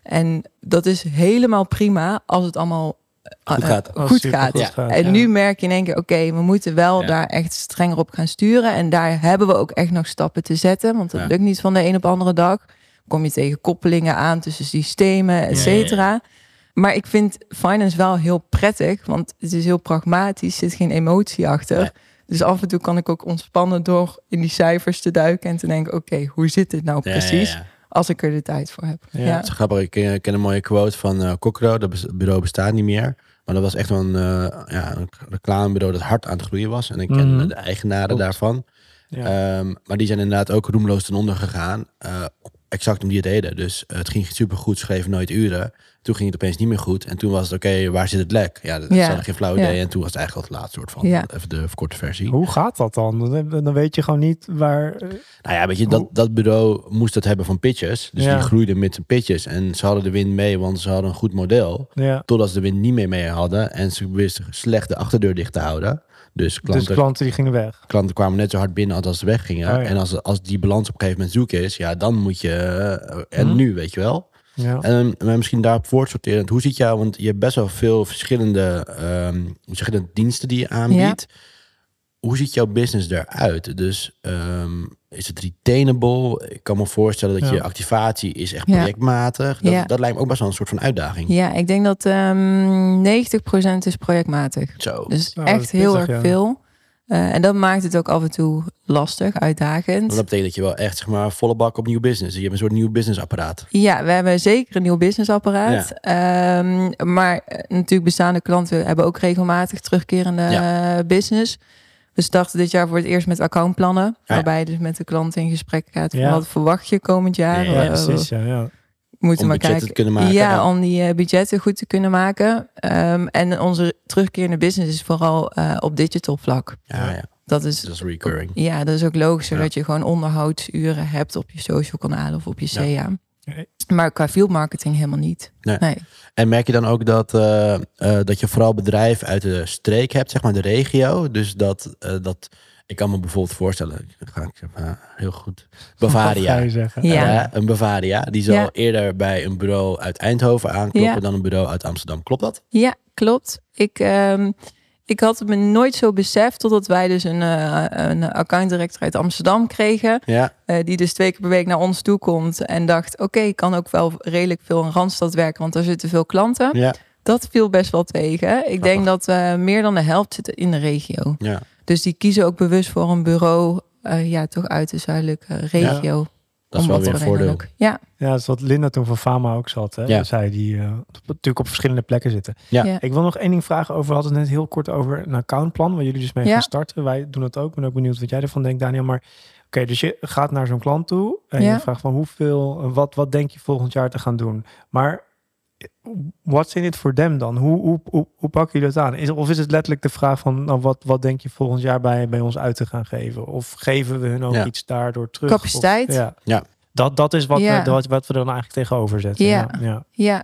S3: En dat is helemaal prima als het allemaal
S2: Goed
S3: eh,
S2: gaat.
S1: Als
S3: goed gaat.
S1: goed
S3: Ja.
S1: gaat,
S3: En
S1: ja.
S3: nu merk je in één keer, oké, we moeten wel
S2: Ja.
S3: daar echt strenger op gaan sturen. En daar hebben we ook echt nog stappen te zetten. Want dat
S2: Ja.
S3: lukt niet van de een op de andere dag. Kom je tegen koppelingen aan tussen systemen, et
S2: Ja,
S3: cetera. Maar ik vind finance wel heel prettig, want het is heel pragmatisch, er zit geen emotie achter. Dus af en toe kan ik ook ontspannen door in die cijfers te duiken en te denken, oké, hoe zit dit nou
S2: Ja, ja,
S3: precies? Als ik er de tijd voor heb.
S1: Ja.
S3: Ja.
S2: Het is grappig, ik ken, ik ken een mooie quote van eh Cockro. Dat bureau bestaat niet meer. Maar dat was echt wel een, eh, ja, een reclamebureau dat hard aan het groeien was. En ik ken
S1: Mhm.
S2: de eigenaren daarvan.
S1: Ja.
S2: Ehm, maar die zijn inderdaad ook roemloos ten onder gegaan. eh, exact om die reden. Dus eh, het ging supergoed, schreven nooit uren. Toen ging het opeens niet meer goed. En toen was het, oké, waar zit het lek? Ja, dat
S3: Ja.
S2: hadden geen flauw
S3: Ja.
S2: idee. En toen was het eigenlijk al het laatste soort van,
S3: Ja.
S2: even de korte versie.
S1: Hoe gaat dat dan? Dan- weet je gewoon niet waar... eh,
S2: Nou ja, weet je, dat, dat bureau moest het hebben van pitches. Dus
S1: Ja.
S2: die groeiden met zijn pitches. En ze hadden de wind mee, want ze hadden een goed model.
S1: Ja.
S2: Totdat ze de wind niet meer mee hadden. En ze wisten slecht de achterdeur dicht te houden. Dus klanten,
S1: Dus klanten die gingen weg.
S2: klanten kwamen net zo hard binnen als als ze weggingen.
S1: Oh ja.
S2: En als, als die balans op een gegeven moment zoek is, ja, dan moet je. eh, en
S1: Mhm.
S2: nu, weet je wel.
S1: Ja.
S2: En maar misschien daarop voortsorterend. Hoe ziet jou, want je hebt best wel veel verschillende, ehm, dat, diensten die je aanbiedt. Hoe ziet jouw business eruit? Dus ehm, is het retainable? Ik kan me voorstellen dat
S1: Ja.
S2: je activatie is echt
S3: Ja.
S2: projectmatig. Dat,
S3: Ja.
S2: dat lijkt me ook best wel een soort van uitdaging.
S3: Ja, ik denk dat ehm 90% is projectmatig.
S2: Zo.
S3: Dus
S1: Nou,
S3: echt heel
S1: pittig,
S3: erg
S1: ja.
S3: veel. Eh, en dat maakt het ook af en toe lastig, uitdagend.
S2: Want dat betekent dat je wel echt zeg maar volle bak op nieuw business. Je hebt een soort nieuw businessapparaat.
S3: Ja, we hebben zeker een nieuw businessapparaat. Ehm, maar eh, natuurlijk bestaande klanten hebben ook regelmatig terugkerende eh, business. We starten dit jaar voor het eerst met accountplannen.
S2: ja.
S3: Waarbij je dus met de klant in gesprek gaat. Van
S1: Ja.
S3: Wat verwacht je komend jaar?
S2: Ja,
S1: precies. Ja, ja.
S3: we moeten
S2: Om
S3: maar kijken.
S2: kunnen maken,
S3: Ja, om die eh, budgetten goed te kunnen maken. Ehm, en onze terugkerende business is vooral eh, op digital vlak.
S2: Ja, ja.
S3: Dat is
S2: Dat is recurring.
S3: ja, dat is ook logisch, zodat je gewoon onderhoudsuren hebt op je social kanalen of op je. CA.
S1: Nee.
S3: Maar qua field marketing helemaal niet.
S2: Nee.
S3: nee.
S2: En merk je dan ook dat, eh, eh, dat je vooral bedrijven uit de streek hebt, zeg maar de regio. Dus dat, eh, dat ik kan me bijvoorbeeld voorstellen, ga ik maar, heel goed, Bavaria.
S1: je zeggen?
S3: Ja.
S2: Een Bavaria, die zal
S3: Ja.
S2: eerder bij een bureau uit Eindhoven aankloppen
S3: Ja.
S2: dan een bureau uit Amsterdam. Klopt dat?
S3: Ja, klopt. Ik, ehm, ik had het me nooit zo beseft totdat wij dus een, eh een account director uit Amsterdam kregen.
S2: Ja,
S3: eh, die dus twee keer per week naar ons toe komt en dacht, oké, ik kan ook wel redelijk veel in Randstad werken, want daar zitten veel klanten.
S2: ja,
S3: Dat viel best wel tegen. Ik denk dat eh, meer dan de helft zit in de regio.
S2: ja.
S3: Dus die kiezen ook bewust voor een bureau, ja, toch uit de zuidelijke regio.
S2: Dat is wel
S3: wat
S2: weer een voordeel.
S3: redelijk. Ja,
S1: Ja, dat is wat Linda toen van Fama ook zat. Hè?
S2: Ja.
S1: Zij die eh, natuurlijk op verschillende plekken zitten.
S2: Ja.
S3: ja.
S1: Ik wil nog één ding vragen over. We hadden het net heel kort over een accountplan. Waar jullie dus mee
S3: Ja.
S1: gaan starten. Wij doen dat ook. Ik ben ook benieuwd wat jij ervan denkt, Daniel. Maar oké, dus je gaat naar zo'n klant toe. En
S3: Ja.
S1: je vraagt van hoeveel, wat, wat denk je volgend jaar te gaan doen? Maar what's in it for them dan? Hoe, hoe, hoe, hoe pakken jullie dat aan? Is, of is het letterlijk de vraag van nou, wat, wat denk je volgend jaar bij, bij ons uit te gaan geven? Of geven we hun ook
S2: Ja.
S1: iets daardoor terug?
S3: Capaciteit.
S1: Of- ja.
S2: Ja.
S1: Dat, dat is wat,
S3: Ja.
S1: we, wat, wat we er dan eigenlijk tegenover zetten.
S3: Ja.
S1: ja.
S3: ja.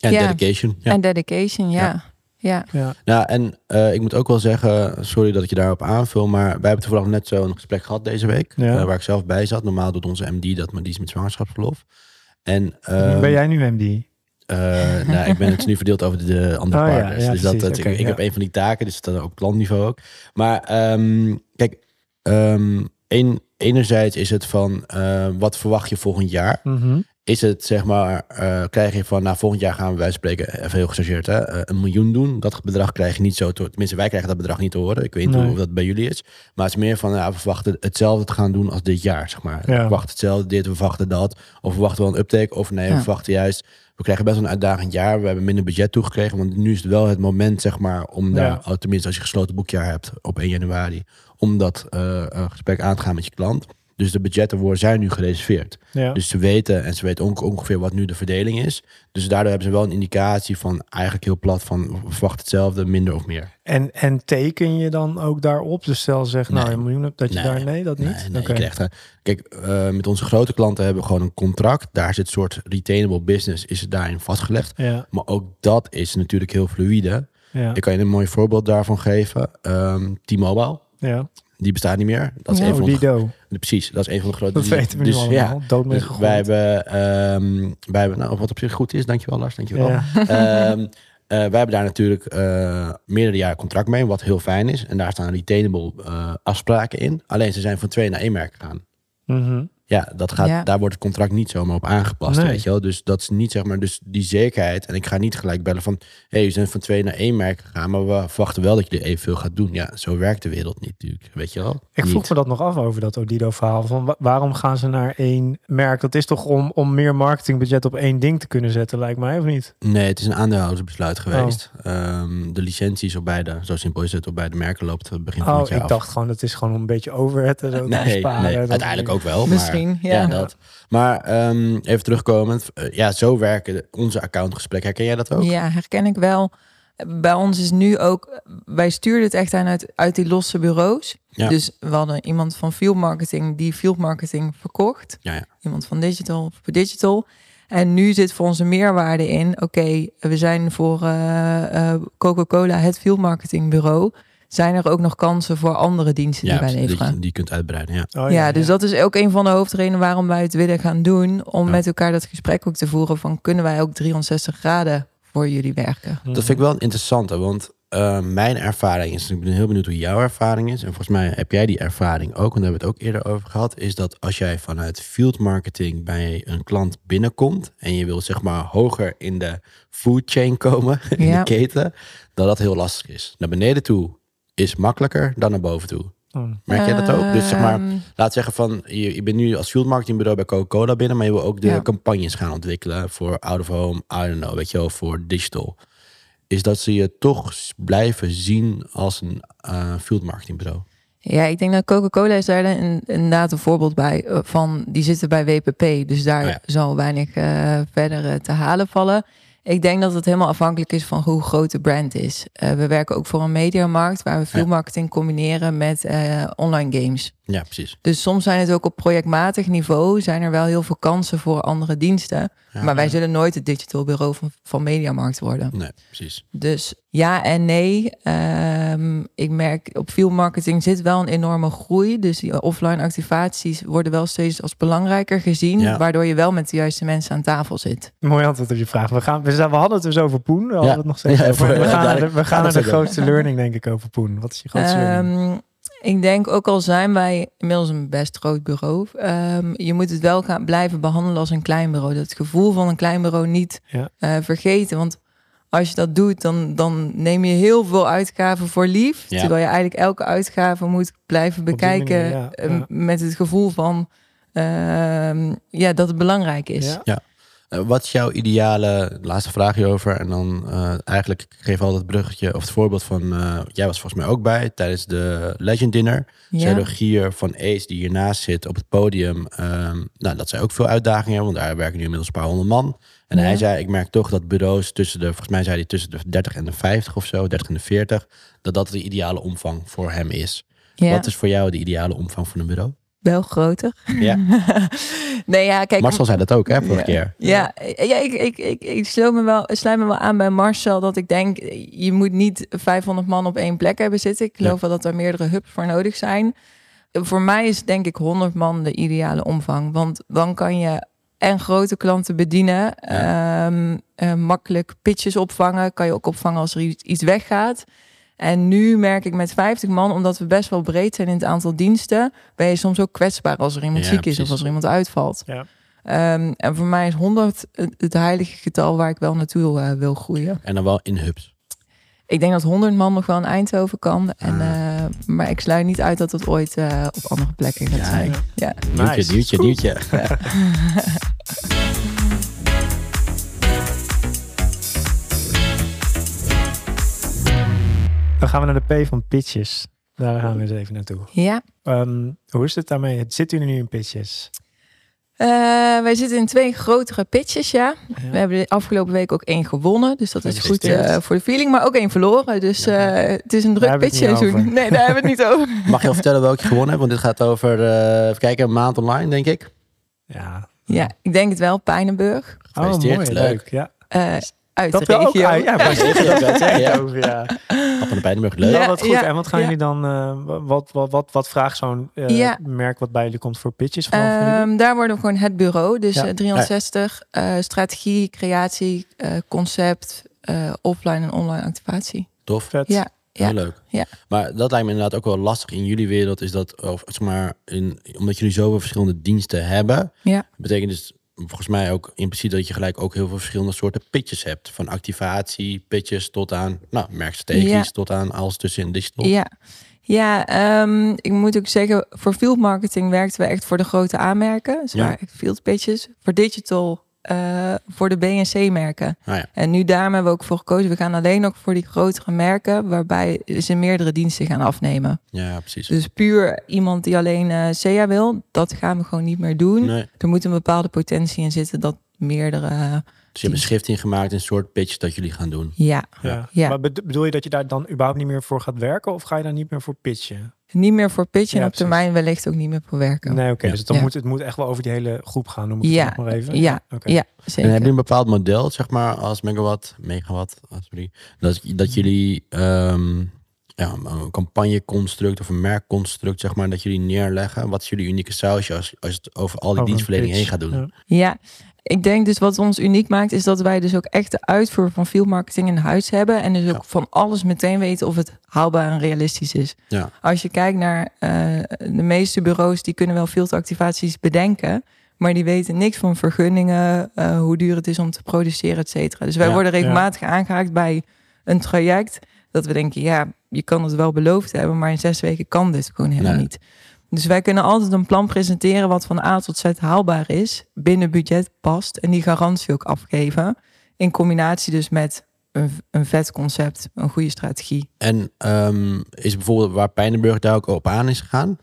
S2: En
S3: Ja.
S2: dedication. Ja.
S3: En dedication, ja.
S2: Ja.
S3: Ja.
S1: Ja.
S2: Nou, en eh, ik moet ook wel zeggen, sorry dat ik je daarop aanvul, maar wij hebben toevallig net zo'n gesprek gehad deze week,
S1: Ja.
S2: eh, waar ik zelf bij zat. Normaal doet onze MD dat, maar die is met zwangerschapsverlof. En ehm,
S1: ben jij nu MD?
S2: Eh, nou, ik ben het nu verdeeld over de andere
S1: Oh,
S2: partners.
S1: ja,
S2: dus dat,
S1: oké,
S2: ik,
S1: ja.
S2: heb een van die taken, dus dat op klantniveau ook. Maar ehm, kijk, ehm, een, enerzijds is het van, eh, wat verwacht je volgend jaar?
S1: Mhm.
S2: is het zeg maar, eh, krijg je van, nou volgend jaar gaan we van spreken, even heel gechargeerd, hè, eh, een miljoen doen. Dat bedrag krijg je niet zo te Tenminste, wij krijgen dat bedrag niet te horen. Ik weet niet
S1: Nee.
S2: hoe dat bij jullie is. Maar het is meer van, nou, we verwachten hetzelfde te gaan doen als dit jaar, zeg maar. We verwachten hetzelfde dit, we verwachten dat. Of we verwachten wel een uptake, of nee, we verwachten juist... We krijgen best wel een uitdagend jaar. We hebben minder budget toegekregen. Want nu is het wel het moment, zeg maar, om daar,
S1: Ja.
S2: tenminste als je gesloten boekjaar hebt op 1 januari, om dat eh, gesprek aan te gaan met je klant. Dus de budgetten worden, zijn nu gereserveerd.
S1: Ja.
S2: Dus ze weten en ze weten ook ongeveer wat nu de verdeling is. Dus daardoor hebben ze wel een indicatie van eigenlijk heel plat van we verwachten hetzelfde, minder of meer.
S1: En, en teken je dan ook daarop? Dus stel zeg, nou een miljoen hebt, dat je
S2: Nee.
S1: daar, nee, dat niet?
S2: Nee, krijgt, eh, kijk, eh, met onze grote klanten hebben we gewoon een contract. Daar zit een soort retainable business, is het daarin vastgelegd.
S1: Ja,
S2: Maar ook dat is natuurlijk heel fluïde.
S1: ja,
S2: Ik kan je een mooi voorbeeld daarvan geven. Ehm T-Mobile,
S1: ja.
S2: Die bestaat niet meer. Dat is
S1: Oh,
S2: een van de, precies, dat is een van de grote.
S1: Dat weten we nu
S2: dus,
S1: allemaal.
S2: Ja,
S1: Dood
S2: dus wij hebben, ehm, wij hebben nou, wat op zich goed is, dankjewel Lars, dankjewel.
S1: Ja.
S2: Eh, wij hebben daar natuurlijk eh, meerdere jaren contract mee, wat heel fijn is. En daar staan retainable eh, afspraken in. Alleen ze zijn van twee naar één merk gegaan.
S1: Mhm.
S2: Ja, dat gaat,
S3: Ja.
S2: daar wordt het contract niet zomaar op aangepast,
S1: Nee.
S2: weet je wel. Dus dat is niet zeg maar, dus die zekerheid. En ik ga niet gelijk bellen van, hé, hey, je bent van twee naar één merk gegaan, maar we verwachten wel dat je er evenveel gaat doen. Ja, zo werkt de wereld niet natuurlijk, weet je wel.
S1: Ik vroeg
S2: Niet.
S1: me dat nog af over dat Odido-verhaal. Van wa- waarom gaan ze naar één merk? Dat is toch om, om meer marketingbudget op één ding te kunnen zetten, lijkt mij, of niet?
S2: Nee, het is een aandeelhoudersbesluit
S1: Oh.
S2: geweest. Ehm, de licenties op beide, zo simpel is het, op beide merken loopt het begin van
S1: Oh,
S2: het jaar
S1: ik
S2: af.
S1: dacht gewoon, het is gewoon om een beetje overhead en zo
S2: Nee,
S1: Dat-
S2: uiteindelijk ook wel.
S3: Misschien, ja.
S2: dat. Maar ehm, even terugkomend. eh, ja, zo werken onze accountgesprekken. Herken jij dat ook?
S3: Ja, herken ik wel. Bij ons is nu ook, wij stuurden het echt aan uit, uit die losse bureaus.
S2: Ja.
S3: Dus we hadden iemand van field marketing die field marketing verkocht.
S2: Ja, ja.
S3: Iemand van digital voor digital. En nu zit voor onze meerwaarde in, oké, we zijn voor eh, eh, Coca-Cola het field marketing bureau. Zijn er ook nog kansen voor andere diensten
S2: Ja,
S3: die wij
S2: die,
S3: leveren?
S2: die je kunt uitbreiden. Ja.
S1: Oh,
S3: ja, dus dat is ook een van de hoofdredenen waarom wij het willen gaan doen. Om
S2: Ja.
S3: met elkaar dat gesprek ook te voeren van kunnen wij ook 360 graden voor jullie werken?
S2: Dat vind ik wel een interessante, want eh, mijn ervaring is, ik ben heel benieuwd hoe jouw ervaring is. En volgens mij heb jij die ervaring ook, want daar hebben we het ook eerder over gehad. Is dat als jij vanuit field marketing bij een klant binnenkomt en je wil zeg maar hoger in de food chain komen, in
S3: Ja.
S2: de keten, dat dat heel lastig is. Naar beneden toe is makkelijker dan naar boven toe.
S1: Oh.
S2: Merk jij dat ook? Dus zeg maar,
S3: Ehm,
S2: laat zeggen van, je, je bent nu als field marketingbureau bij Coca-Cola binnen, maar je wil ook de
S3: Ja.
S2: campagnes gaan ontwikkelen voor out of home, I don't know, weet je wel, voor digital. Is dat ze je toch blijven zien als een eh, field marketingbureau?
S3: Ja, ik denk dat Coca-Cola is daar een, inderdaad een voorbeeld bij eh, van. Die zitten bij WPP, dus daar
S2: Oh ja.
S3: zal weinig eh, verder te halen vallen. Ik denk dat het helemaal afhankelijk is van hoe groot de brand is. Eh, we werken ook voor een mediamarkt waar we veel marketing combineren met eh, online games.
S2: Ja, precies.
S3: Dus soms zijn het ook op projectmatig niveau zijn er wel heel veel kansen voor andere diensten.
S2: Ja.
S3: Maar wij zullen nooit het digital bureau van, van Mediamarkt worden.
S2: Nee, precies.
S3: Dus ja en nee. Ehm, ik merk op field marketing zit wel een enorme groei. Dus die offline activaties worden wel steeds als belangrijker gezien.
S2: Ja.
S3: Waardoor je wel met de juiste mensen aan tafel zit.
S1: Mooi antwoord op je vraag. We, gaan, we, zijn, we hadden het dus over Poen. We hadden
S2: Ja.
S1: het nog steeds
S2: Ja,
S1: over. We gaan, naar de,
S2: dadelijk
S1: we gaan naar de grootste learning, denk ik, over Poen. Wat is je grootste learning?
S3: Ik denk ook al zijn wij inmiddels een best groot bureau. ehm, je moet het wel gaan blijven behandelen als een klein bureau. Dat gevoel van een klein bureau niet
S1: Ja.
S3: eh, vergeten. Want als je dat doet, dan, dan neem je heel veel uitgaven voor lief.
S2: Ja.
S3: Terwijl je eigenlijk elke uitgave moet blijven bekijken
S1: manier, ja, ja.
S3: met het gevoel van ehm, ja, dat het belangrijk is.
S1: Ja.
S2: Eh, wat is jouw ideale, laatste vraag hierover. En dan eh, eigenlijk, ik geef altijd het bruggetje of het voorbeeld van, eh, jij was volgens mij ook bij tijdens de Legend Dinner.
S3: Ja.
S2: Zij de gier van Ace die hiernaast zit op het podium. ehm, nou, dat zij ook veel uitdagingen hebben, want daar werken nu inmiddels een paar honderd man. En
S3: Ja.
S2: hij zei, ik merk toch dat bureaus tussen de, volgens mij zei hij tussen de 30 en de 50 of zo, 30 en de 40, dat dat de ideale omvang voor hem is.
S3: Ja.
S2: Wat is voor jou de ideale omvang van een bureau?
S3: Wel groter.
S2: Ja.
S3: nee, ja, kijk.
S2: Marcel zei dat ook, hè, vorige
S3: ja.
S2: keer.
S3: Ja, ja ik, ik, ik, ik sluit, me wel, sluit me wel aan bij Marcel dat ik denk, je moet niet 500 man op één plek hebben zitten. Ik geloof wel dat er meerdere hubs voor nodig zijn. Voor mij is denk ik 100 man de ideale omvang. Want dan kan je en grote klanten bedienen. Ehm, eh, makkelijk pitches opvangen. Kan je ook opvangen als er iets, iets weggaat. En nu merk ik met 50 man, omdat we best wel breed zijn in het aantal diensten, ben je soms ook kwetsbaar als er iemand
S2: Ja,
S3: ziek is
S2: precies.
S3: of als er iemand uitvalt.
S1: Ja.
S3: Ehm, en voor mij is 100 het, heilige getal waar ik wel naartoe eh, wil groeien.
S2: En dan wel in hubs.
S3: Ik denk dat 100 man nog wel in Eindhoven kan. En,
S2: Ah.
S3: eh, maar ik sluit niet uit dat het ooit eh, op andere plekken gaat
S2: Ja,
S3: zijn.
S2: ik-
S3: Ja.
S2: Nieuwtje,
S1: Nice.
S2: nieuwtje, nieuwtje.
S1: Dan gaan we naar de P van pitches. Daar gaan we eens even naartoe.
S3: ja.
S1: Ehm, hoe is het daarmee? Zitten jullie nu in pitches?
S3: Eh, wij zitten in twee grotere pitches, ja. We hebben de afgelopen week ook één gewonnen. Dus dat is goed eh, voor de feeling. Maar ook één verloren. Dus
S1: Ja.
S3: eh, het is een druk pitchseizoen. Nee, daar hebben we het niet over.
S2: Mag je al vertellen welke je gewonnen hebt? Want dit gaat over, eh, even kijken, een maand online, denk ik.
S1: Ja.
S3: Ja, ik denk het wel. Pijnenburg.
S1: Oh, mooi.
S2: leuk.
S1: Leuk. Ja.
S3: Uit
S1: Dat
S3: de
S1: ook. ja.
S2: Ja.
S1: Dat.
S2: Appel en Pijnenburg, leuk.
S1: Ja, wat goed.
S3: ja,
S1: en wat gaan
S3: ja.
S1: jullie dan, eh, wat, wat, wat, wat vraagt zo'n eh,
S3: Ja.
S1: merk wat bij jullie komt voor pitches vanaf jullie?
S3: Ehm, daar worden we gewoon het bureau. Dus
S1: Ja.
S3: eh, 360, eh, strategie, creatie, eh, concept, eh, offline en online activatie.
S2: Tof.
S1: Vet.
S3: Ja, ja.
S2: Heel leuk.
S3: Ja.
S2: Maar dat lijkt me inderdaad ook wel lastig in jullie wereld. Is dat, of, zeg maar, in, omdat jullie zoveel verschillende diensten hebben.
S3: Ja.
S2: Betekent dus volgens mij ook impliciet dat je gelijk ook heel veel verschillende soorten pitches hebt. Van activatie, pitches tot aan, nou, merkstrategisch,
S3: Ja.
S2: tot aan alles tussen digital.
S3: Ja, ja ehm, ik moet ook zeggen, voor field marketing werkten we echt voor de grote aanmerken. Dus
S2: Ja.
S3: field pitches. Voor digital, eh, voor de BNC-merken.
S2: Ah ja.
S3: En nu daarom hebben we ook voor gekozen. We gaan alleen nog voor die grotere merken, waarbij ze meerdere diensten gaan afnemen.
S2: ja, precies.
S3: Dus puur iemand die alleen eh SEA wil, dat gaan we gewoon niet meer doen.
S2: Nee.
S3: Er moet een bepaalde potentie in zitten dat meerdere.
S2: Dus je hebt een schrift ingemaakt, een soort pitch dat jullie gaan doen.
S3: Ja,
S1: Ja.
S3: Ja.
S1: Maar bed- bedoel je dat je daar dan überhaupt niet meer voor gaat werken? Of ga je daar niet meer voor pitchen?
S3: Niet meer voor pitchen
S1: Ja,
S3: en op
S1: precies.
S3: termijn wellicht ook niet meer voor werken.
S1: Nee, oké.
S2: Ja.
S1: Dus dan
S3: Ja.
S1: moet het moet echt wel over die hele groep gaan. Noem ik
S3: Ja.
S1: het nog maar even.
S3: Ja,
S1: Oké.
S3: ja
S2: En
S3: zeker.
S2: hebben jullie een bepaald model, zeg maar, als megawatt, megawatt, ah, sorry, dat, dat jullie ehm, ja, een campagneconstruct of een merkconstruct, zeg maar, dat jullie neerleggen? Wat is jullie unieke sausje als, als het over al die
S1: Over
S2: dienstverlening heen
S1: pitch.
S2: gaat doen?
S1: Ja.
S3: Ik denk dus wat ons uniek maakt, is dat wij dus ook echt de uitvoer van field marketing in huis hebben. En dus ook
S2: Ja.
S3: van alles meteen weten of het haalbaar en realistisch is.
S2: Ja.
S3: Als je kijkt naar eh, de meeste bureaus, die kunnen wel fieldactivaties bedenken. Maar die weten niks van vergunningen, eh, hoe duur het is om te produceren, et cetera. Dus wij
S2: Ja,
S3: worden regelmatig aangehaakt bij een traject. Dat we denken, ja, je kan het wel beloofd hebben, maar in zes weken kan dit gewoon helemaal
S2: Nee.
S3: niet. Dus wij kunnen altijd een plan presenteren wat van A tot Z haalbaar is, binnen budget past en die garantie ook afgeven. In combinatie dus met een, een vet concept, een goede strategie.
S2: En ehm, is bijvoorbeeld waar Pijnenburg daar ook op aan is gegaan?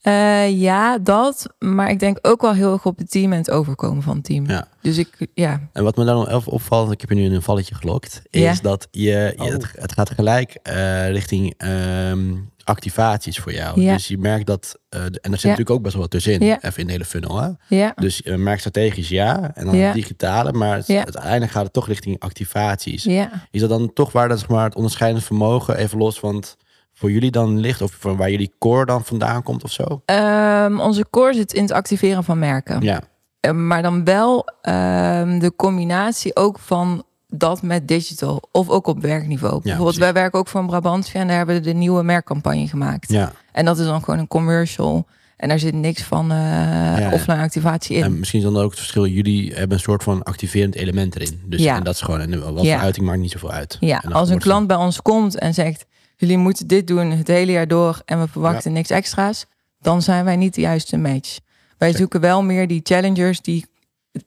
S3: Eh, ja, dat. Maar ik denk ook wel heel erg op het team en het overkomen van het team.
S2: Ja.
S3: Dus ik, ja,
S2: En wat me dan even opvalt, ik heb je nu in een valletje gelokt, is
S3: Ja.
S2: dat je, je-
S1: Oh.
S2: het, het gaat gelijk eh, richting ehm, activaties voor jou.
S3: Ja.
S2: Dus je merkt dat, eh, en er zit
S3: Ja.
S2: natuurlijk ook best wel wat tussenin,
S3: Ja.
S2: even in de hele funnel. Hè?
S3: ja,
S2: Dus uh, merk strategisch ja, en dan
S3: Ja.
S2: het digitale, maar het, uiteindelijk gaat het toch richting activaties.
S3: ja.
S2: Is dat dan toch waar dat, zeg maar, het onderscheidend vermogen, even los van het voor jullie dan ligt, of van waar jullie core dan vandaan komt of zo?
S3: Ehm, onze core zit in het activeren van merken.
S2: Ja,
S3: Eh, maar dan wel ehm, de combinatie ook van dat met digital. Of ook op werkniveau. Bijvoorbeeld,
S2: precies.
S3: wij werken ook voor een Brabantia en daar hebben we de nieuwe merkcampagne gemaakt.
S2: ja.
S3: En dat is dan gewoon een commercial. En daar zit niks van
S2: ja.
S3: offline activatie in.
S2: En misschien is dan ook het verschil, jullie hebben een soort van activerend element erin. Dus
S3: Ja.
S2: en dat is gewoon, en wat
S3: Ja.
S2: voor uiting maakt niet zoveel uit.
S3: Ja, als een klant bij ons komt en zegt: jullie moeten dit doen het hele jaar door en we verwachten niks extra's, dan zijn wij niet de juiste match. Wij
S2: Check.
S3: zoeken wel meer die challengers die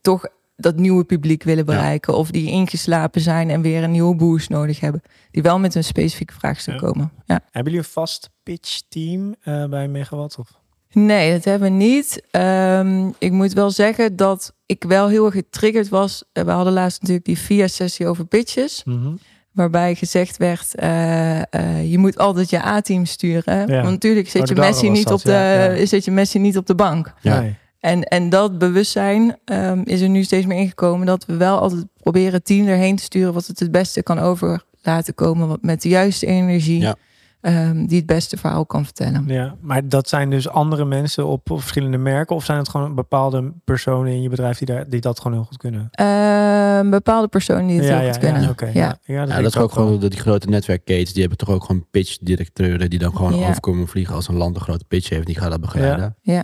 S3: toch dat nieuwe publiek willen bereiken of die ingeslapen zijn en weer een nieuwe boost nodig hebben, die wel met een specifieke vraagstuk
S1: Ja.
S3: komen. Ja.
S1: Hebben jullie een vast pitch team eh, bij Megawatt? Of?
S3: Nee, dat hebben we niet. Ehm, ik moet wel zeggen dat ik wel heel erg getriggerd was. Eh, We hadden laatst natuurlijk die via sessie over pitches.
S1: Mhm.
S3: Waarbij gezegd werd, eh, eh, je moet altijd je A-team sturen.
S1: Ja.
S3: Want natuurlijk zit
S1: Oh,
S3: je, Messi niet
S1: dat,
S3: op de, zit je Messi niet op de bank.
S2: Ja.
S1: Nee.
S3: En, en dat bewustzijn ehm, is er nu steeds meer ingekomen. Dat we wel altijd proberen het team erheen te sturen. Wat het het beste kan over laten komen. Wat met de juiste energie.
S2: Ja.
S3: ehm, die het beste verhaal kan vertellen.
S1: Ja, maar dat zijn dus andere mensen op, op verschillende merken? Of zijn het gewoon bepaalde personen in je bedrijf die, daar, die dat gewoon heel goed kunnen?
S3: Ehm, bepaalde personen die het heel goed kunnen.
S1: Ja, oké.
S3: Ja.
S1: Ja, ja,
S2: Ja, dat is ook gewoon dat die grote netwerkgates, die hebben toch ook gewoon pitch-directeuren die dan gewoon
S3: Ja.
S2: overkomen vliegen als een land een grote pitch heeft, die gaat dat begeleiden.
S1: Ja,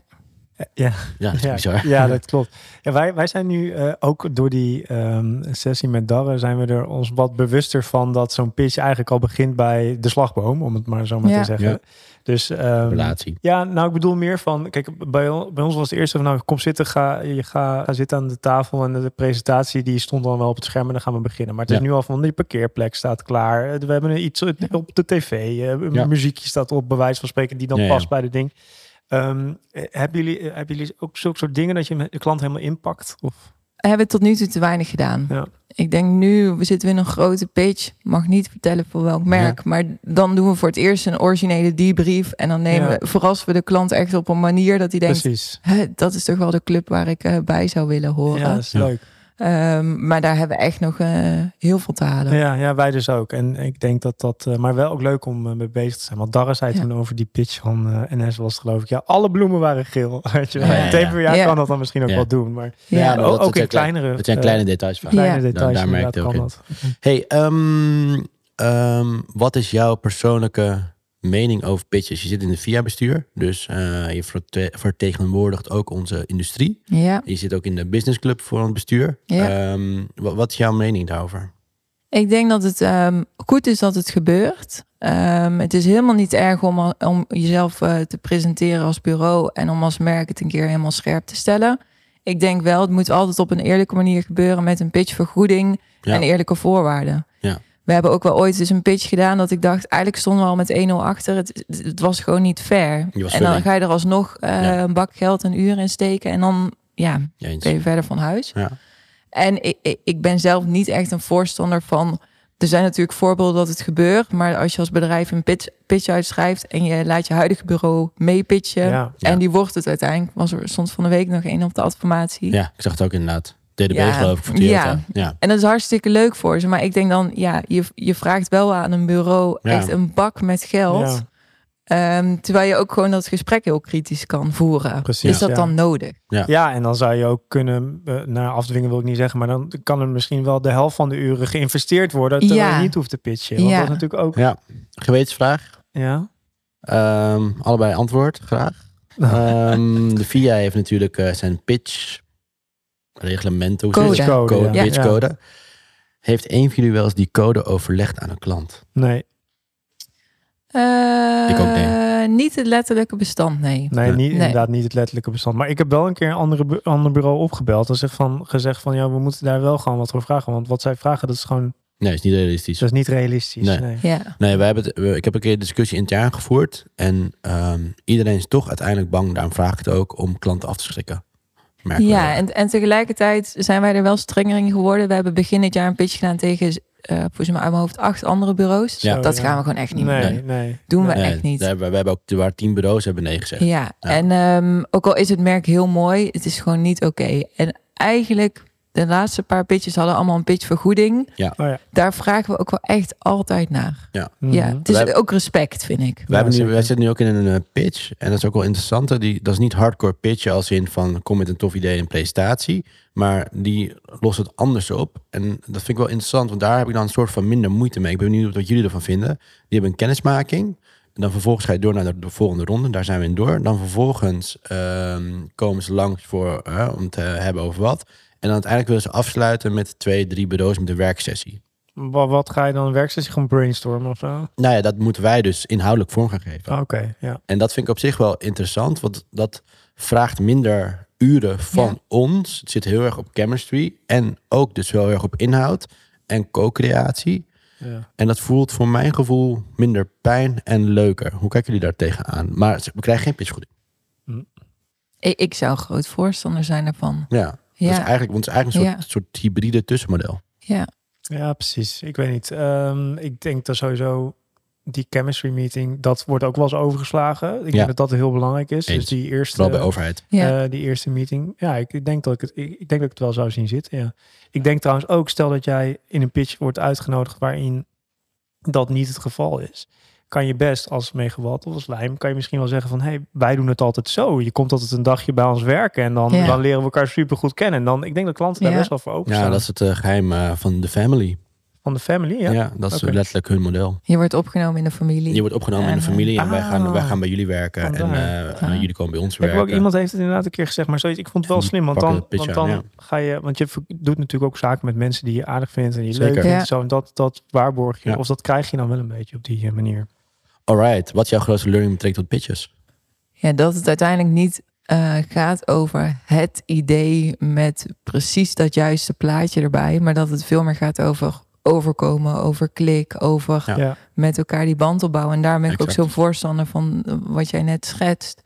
S2: Ja, dat is
S1: ja,
S2: bizar.
S1: ja, dat klopt. Ja, wij, wij zijn nu eh, ook door die ehm, sessie met Darren zijn we er ons wat bewuster van dat zo'n pitch eigenlijk al begint bij de slagboom, om het maar zo maar
S3: Ja.
S1: te zeggen.
S2: Ja.
S1: Dus ehm,
S2: Relatie.
S1: Ja, nou ik bedoel meer van, kijk, bij, bij ons was het eerste van, nou kom zitten, ga, je ga, ga zitten aan de tafel en de, presentatie die stond dan wel op het scherm en dan gaan we beginnen. Maar het is nu al van, die parkeerplek staat klaar, we hebben iets op de tv, eh, muziekje staat op, bij wijze van spreken, die dan
S2: Ja, ja.
S1: past bij de ding. Ehm, eh, hebben, jullie, eh, hebben jullie ook zulke soort dingen dat je de klant helemaal inpakt? Of?
S3: Hebben we tot nu toe te weinig gedaan.
S1: Ja.
S3: Ik denk nu, we zitten in een grote pitch. Mag niet vertellen voor welk merk. Maar dan doen we voor het eerst een originele debrief. En dan nemen
S1: Ja.
S3: we, verrassen we de klant echt op een manier dat hij denkt...
S1: Precies.
S3: "Hè, dat is toch wel de club waar ik eh, bij zou willen horen.
S1: Ja, dat is
S2: Ja.
S1: leuk.
S3: Ehm, maar daar hebben we echt nog eh, heel veel te halen.
S1: Ja, ja, wij dus ook. En ik denk dat dat, eh, maar wel ook leuk om eh, mee bezig te zijn. Want Darren zei
S3: Ja.
S1: toen over die pitch van eh, NS was het geloof ik. Ja, alle bloemen waren geel. Weet je wel.
S3: Ja, ja,
S1: kan dat dan misschien ook
S2: Ja.
S1: wel doen. Maar
S3: Ja.
S2: Ja, maar
S1: ook, in kleinere,
S2: Het zijn kleine details vaak.
S1: kleine
S3: Ja.
S1: details.
S2: Daar- daar merk ook
S1: kan
S2: in.
S1: dat.
S2: Hey, ehm, ehm, wat is jouw persoonlijke mening over pitches? Je zit in het VIA-bestuur, dus eh, je verte- vertegenwoordigt ook onze industrie.
S3: Ja.
S2: Je zit ook in de businessclub voor het bestuur.
S3: Ja.
S2: Ehm, wat, wat is jouw mening daarover?
S3: Ik denk dat het ehm, goed is dat het gebeurt. Ehm, het is helemaal niet erg om, om jezelf eh, te presenteren als bureau en om als merk het een keer helemaal scherp te stellen. Ik denk wel, het moet altijd op een eerlijke manier gebeuren met een pitchvergoeding
S2: Ja.
S3: en eerlijke voorwaarden.
S2: Ja.
S3: We hebben ook wel ooit eens een pitch gedaan dat ik dacht, eigenlijk stonden we al met 1-0 achter. Het, het was gewoon niet fair. En dan ga je er alsnog eh,
S2: Ja.
S3: een bak geld en uren in steken en dan ja,
S2: eens.
S3: ben je verder van huis.
S2: Ja.
S3: En ik, ik, ben zelf niet echt een voorstander van. Er zijn natuurlijk voorbeelden dat het gebeurt. Maar als je als bedrijf een pitch, pitch uitschrijft. en je laat je huidige bureau meepitchen.
S1: Ja.
S3: en die wordt het uiteindelijk. was er soms van de week nog één op de adformatie.
S2: ja, ik zag het ook inderdaad. DDB
S3: Ja.
S2: geloof ik voor Toyota.
S3: Ja.
S2: Ja.
S3: En dat is hartstikke leuk voor ze. Maar ik denk dan, ja, je, je vraagt wel aan een bureau
S2: Ja.
S3: echt een bak met geld.
S1: Ja.
S3: Ehm, terwijl je ook gewoon dat gesprek heel kritisch kan voeren.
S1: Precies,
S3: is dat
S1: ja.
S3: dan nodig?
S1: Ja, en dan zou je ook kunnen, eh naar afdwingen wil ik niet zeggen, maar dan kan er misschien wel de helft van de uren geïnvesteerd worden, terwijl
S3: Ja.
S1: je niet hoeft te pitchen. Want
S3: Ja.
S1: dat is natuurlijk ook,
S2: ja, gewetensvraag.
S1: ja.
S2: Ehm, allebei antwoord, graag. Ehm, de VIA heeft natuurlijk eh, zijn pitch reglementen. Hoe
S3: Code.
S1: Code,
S2: Code,
S1: ja. Ja.
S2: Heeft een van jullie wel eens die code overlegd aan een klant?
S1: Nee,
S2: Ik ook,
S3: Eh, Niet het letterlijke bestand, nee.
S1: nee. Niet,
S3: Nee.
S1: inderdaad niet het letterlijke bestand. Maar ik heb wel een keer een andere, bu- ander bureau opgebeld en zeg van, gezegd van, ja, we moeten daar wel gewoon wat voor vragen. Want wat zij vragen, dat is gewoon,
S2: Nee, is niet realistisch.
S1: dat is niet realistisch.
S2: Nee.
S1: Nee.
S3: Ja.
S2: Nee, wij hebben het, we- ik heb een keer een discussie intern gevoerd. En ehm, iedereen is toch uiteindelijk bang, daarom vraag ik het ook, om klanten af te schrikken. Merken we
S3: Ja, en, en tegelijkertijd zijn wij er wel strenger in geworden. We hebben begin dit jaar een pitch gedaan tegen, eh volgens mij uit mijn hoofd, acht andere bureaus.
S2: Ja.
S3: Dat
S1: ja.
S3: gaan we gewoon echt niet meer
S1: Nee,
S3: doen.
S1: nee.
S3: Doen we
S1: Nee.
S3: echt niet.
S2: daar hebben, we we hebben ook, er waren tien bureaus, hebben nee gezegd.
S3: Ja, en ehm, ook al is het merk heel mooi, het is gewoon niet oké. En eigenlijk, de laatste paar pitches hadden allemaal een pitchvergoeding.
S1: Oh ja.
S3: Daar vragen we ook wel echt altijd naar. Ja,
S1: Mhm.
S3: het is
S2: Wij-
S3: ook respect, vind ik.
S2: Wij, hebben nu, wij zitten nu ook in een eh, pitch. En dat is ook wel interessant. hè. Die, dat is niet hardcore pitchen als in van kom met een tof idee en presentatie. Maar die lost het anders op. En dat vind ik wel interessant. Want daar heb ik dan een soort van minder moeite mee. Ik ben benieuwd wat jullie ervan vinden. Die hebben een kennismaking. En dan vervolgens ga je door naar de, de volgende ronde. Daar zijn we in door. Dan vervolgens ehm, komen ze langs voor, om te hebben over wat. En dan uiteindelijk willen ze afsluiten met twee, drie bureaus met een werksessie.
S1: Wat, wat ga je dan een werksessie gewoon brainstormen of zo?
S2: Nou ja, dat moeten wij dus inhoudelijk vorm gaan geven.
S1: Ah, Oké, ja.
S2: En dat vind ik op zich wel interessant, want dat vraagt minder uren van
S3: Ja.
S2: ons. Het zit heel erg op chemistry en ook dus wel heel erg op inhoud en co-creatie.
S1: ja.
S2: En dat voelt voor mijn gevoel minder pijn en leuker. Hoe kijken jullie daar tegenaan? Maar we krijgen geen pitchgoeding.
S3: Ik, ik zou groot voorstander zijn daarvan.
S2: Ja, dat is
S3: Ja,
S2: eigenlijk, want het is eigenlijk een soort,
S3: Ja.
S2: soort hybride tussenmodel.
S3: ja.
S1: Ja, precies. Ik weet niet. Ehm, ik denk dat sowieso die chemistry meeting, dat wordt ook wel eens overgeslagen. Ik
S2: Ja.
S1: denk dat dat heel belangrijk is.
S2: Eens.
S1: Dus die eerste,
S2: Vooral bij overheid.
S3: Ja.
S1: eh, die eerste meeting. Ja, ik, ik denk dat ik het, ik, ik denk dat ik het wel zou zien zitten. Ja. Ik denk trouwens ook, stel dat jij in een pitch wordt uitgenodigd waarin dat niet het geval is. Kan je best als megawatt of als lijm, kan je misschien wel zeggen van, hé, hey, wij doen het altijd zo. Je komt altijd een dagje bij ons werken en dan,
S3: Ja.
S1: dan leren we elkaar super goed kennen. En dan, ik denk dat klanten daar
S3: Ja.
S1: best wel voor open
S2: Ja,
S1: staan.
S2: dat is het eh, geheim eh, van de family.
S1: Van de family,
S2: Ja,
S1: ja.
S2: dat is letterlijk hun model.
S3: Je wordt opgenomen in de familie.
S2: Je wordt opgenomen in de familie en wij, gaan, wij
S1: ah,
S2: gaan bij jullie werken. En eh,
S3: Ja.
S2: jullie komen bij ons werken.
S1: ook iemand heeft het inderdaad een keer gezegd, maar zoiets, ik vond het wel slim, want dan, want dan
S2: aan,
S1: ga je, want je doet natuurlijk ook zaken met mensen die je aardig vindt en die je
S2: Zeker.
S1: leuk vindt,
S3: Ja.
S1: zo en dat, dat waarborg je,
S2: Ja.
S1: of dat krijg je dan wel een beetje op die manier.
S2: Alright, wat is jouw grootste learning betrekking tot pitches?
S3: Ja, dat het uiteindelijk niet eh, gaat over het idee met precies dat juiste plaatje erbij, maar dat het veel meer gaat over overkomen, over klik, over
S2: Ja.
S3: Met elkaar die band opbouwen. En daar ben ik ook zo'n voorstander van eh, wat jij net schetst.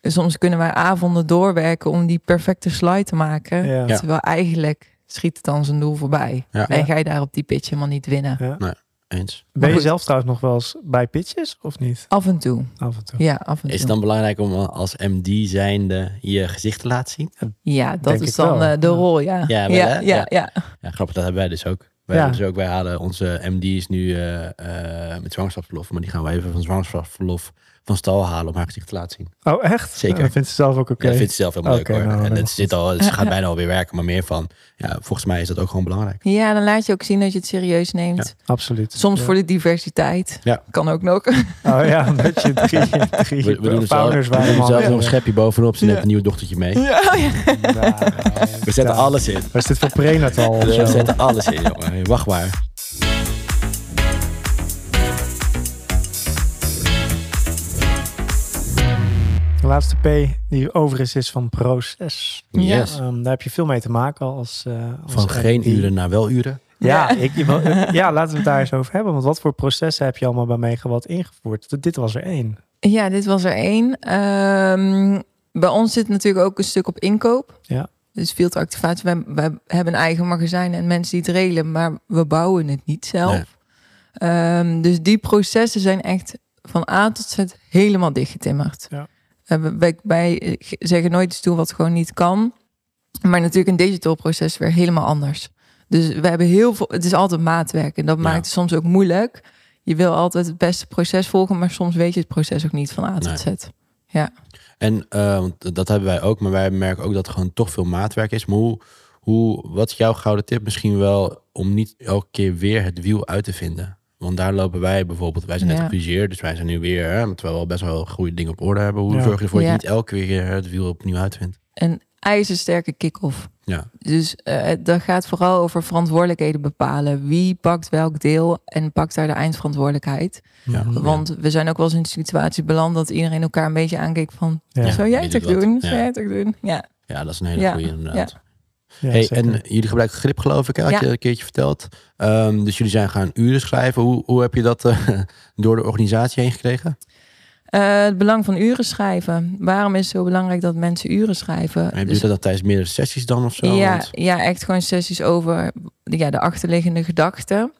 S3: Soms kunnen wij avonden doorwerken om die perfecte slide te maken.
S1: ja.
S3: Terwijl eigenlijk schiet het dan zijn doel voorbij.
S2: Ja.
S3: En ga je daar op die pitch helemaal niet winnen.
S1: Ja.
S2: Eens.
S1: Ben je
S3: goed.
S1: zelf trouwens nog wel eens bij pitches of niet?
S3: Af en toe.
S1: Af en toe.
S3: Ja, af en toe.
S2: Is het dan belangrijk om als MD zijnde je gezicht te laten zien?
S3: Ja, dat
S1: Denk
S3: is dan
S1: wel.
S3: eh, de rol, ja.
S2: Ja,
S3: Ja,
S2: wel,
S3: ja,
S2: hè?
S3: ja,
S2: Ja.
S3: ja.
S2: Ja, grappig, dat hebben wij dus ook. Wij,
S1: Ja.
S2: hebben dus ook, wij halen onze MD's nu eh, eh, met zwangerschapsverlof, maar die gaan we even van zwangerschapsverlof van stal halen om haar gezicht te laten zien.
S1: Oh, echt?
S2: Zeker.
S1: Dat vindt ze zelf ook oké.
S2: Ja, dat vindt ze zelf helemaal
S1: Oké,
S2: leuk hoor.
S1: nou,
S2: en
S1: dan
S2: het, zit al, het gaat bijna alweer werken, maar meer van, ja, volgens mij is dat ook gewoon belangrijk.
S3: Ja, dan laat je ook zien dat je het serieus neemt.
S1: Absoluut.
S3: Soms
S1: Ja.
S3: voor de diversiteit.
S2: Ja.
S3: Kan ook nog.
S1: Oh ja, omdat je drie, drie
S2: We, we doen zelf, we doen zelf nog een schepje bovenop, ze
S3: Ja.
S2: neemt een nieuw dochtertje mee.
S3: Ja, oh ja.
S1: Ja,
S2: We zetten
S1: ja.
S2: alles in.
S1: Wat is dit voor prenatal?
S2: We zetten alles in, jongen. Wacht maar.
S1: Laatste P die over is, is van proces.
S3: Ja.
S2: Yes.
S1: Ehm, daar heb je veel mee te maken als... eh, als
S2: Van geen uren naar wel uren.
S1: Ja,
S3: Ja.
S1: ik, ja, laten we het daar eens over hebben. Want wat voor processen heb je allemaal bij Megawatt ingevoerd? Dit was er één.
S3: Ja, dit was er één. Ehm, bij ons zit natuurlijk ook een stuk op inkoop.
S1: Ja.
S3: Dus fieldactivatie. Wij, wij hebben een eigen magazijn en mensen die het regelen, maar we bouwen het niet zelf.
S2: Nee.
S3: Ehm, dus die processen zijn echt van A tot Z helemaal dichtgetimmerd.
S1: Ja.
S3: Eh, wij, wij- wij zeggen nooit iets toe wat gewoon niet kan. Maar natuurlijk een digital proces weer helemaal anders. Dus we hebben heel veel. Het is altijd maatwerk en dat
S2: Ja.
S3: maakt het soms ook moeilijk. Je wil altijd het beste proces volgen, maar soms weet je het proces ook niet van A tot Z.
S2: En eh, dat hebben wij ook, maar wij merken ook dat er gewoon toch veel maatwerk is. Maar hoe, hoe, wat is jouw gouden tip misschien wel om niet elke keer weer het wiel uit te vinden? Want daar lopen wij bijvoorbeeld, wij zijn net
S3: Ja.
S2: gefuseerd, dus wij zijn nu weer, hè, terwijl we al best wel goede dingen op orde hebben. Hoe
S1: Ja.
S2: zorg je ervoor dat je niet elke keer het wiel opnieuw uitvindt?
S3: Een ijzersterke kick-off.
S2: Ja.
S3: Dus eh dat gaat vooral over verantwoordelijkheden bepalen. Wie pakt welk deel en pakt daar de eindverantwoordelijkheid.
S2: Ja.
S3: Want we zijn ook wel eens in de situatie beland dat iedereen elkaar een beetje aankeek van...
S1: Ja.
S3: Zou jij het ook doen?
S2: Ja.
S3: Zou jij het ook doen? Ja.
S2: Ja, dat is een hele
S3: Ja.
S2: goede inderdaad.
S1: Ja,
S2: hey, en jullie gebruiken grip geloof ik, hè? had
S3: Ja.
S2: je een keertje verteld. Ehm, dus jullie zijn gaan uren schrijven. Hoe, hoe heb je dat eh, door de organisatie heen gekregen?
S3: Eh, het belang van uren schrijven. Waarom is het zo belangrijk dat mensen uren schrijven?
S2: En
S3: Dus-
S2: Doe je dat tijdens meerdere sessies dan of zo?
S3: ja,
S2: Want-
S3: ja, echt gewoon sessies over ja, de achterliggende gedachten.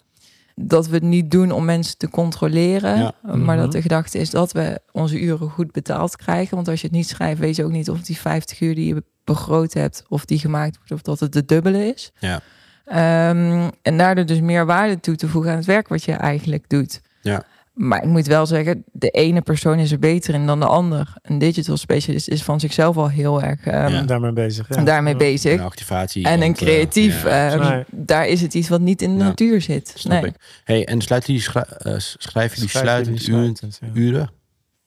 S3: Dat we het niet doen om mensen te controleren.
S2: Ja.
S3: Maar
S1: Mhm.
S3: dat de gedachte is dat we onze uren goed betaald krijgen. Want als je het niet schrijft, weet je ook niet of die 50 uur die je begroot hebt, of die gemaakt wordt, of dat het de dubbele is.
S2: Ja.
S3: Ehm, en daardoor dus meer waarde toe te voegen aan het werk wat je eigenlijk doet.
S2: Ja.
S3: Maar ik moet wel zeggen, de ene persoon is er beter in dan de ander. Een digital specialist is van zichzelf al heel erg ehm,
S2: Ja.
S1: daarmee bezig. Ja.
S3: daarmee
S1: Ja.
S3: bezig.
S2: Een activatie.
S3: En een
S2: eh,
S3: creatief,
S2: ja,
S3: ehm, daar is het iets wat niet in de
S2: Ja.
S3: natuur zit.
S2: snap
S3: Nee.
S2: ik. Hey, en sluiten jullie eh, schrijven jullie
S1: Schrijf
S2: sluitend uren?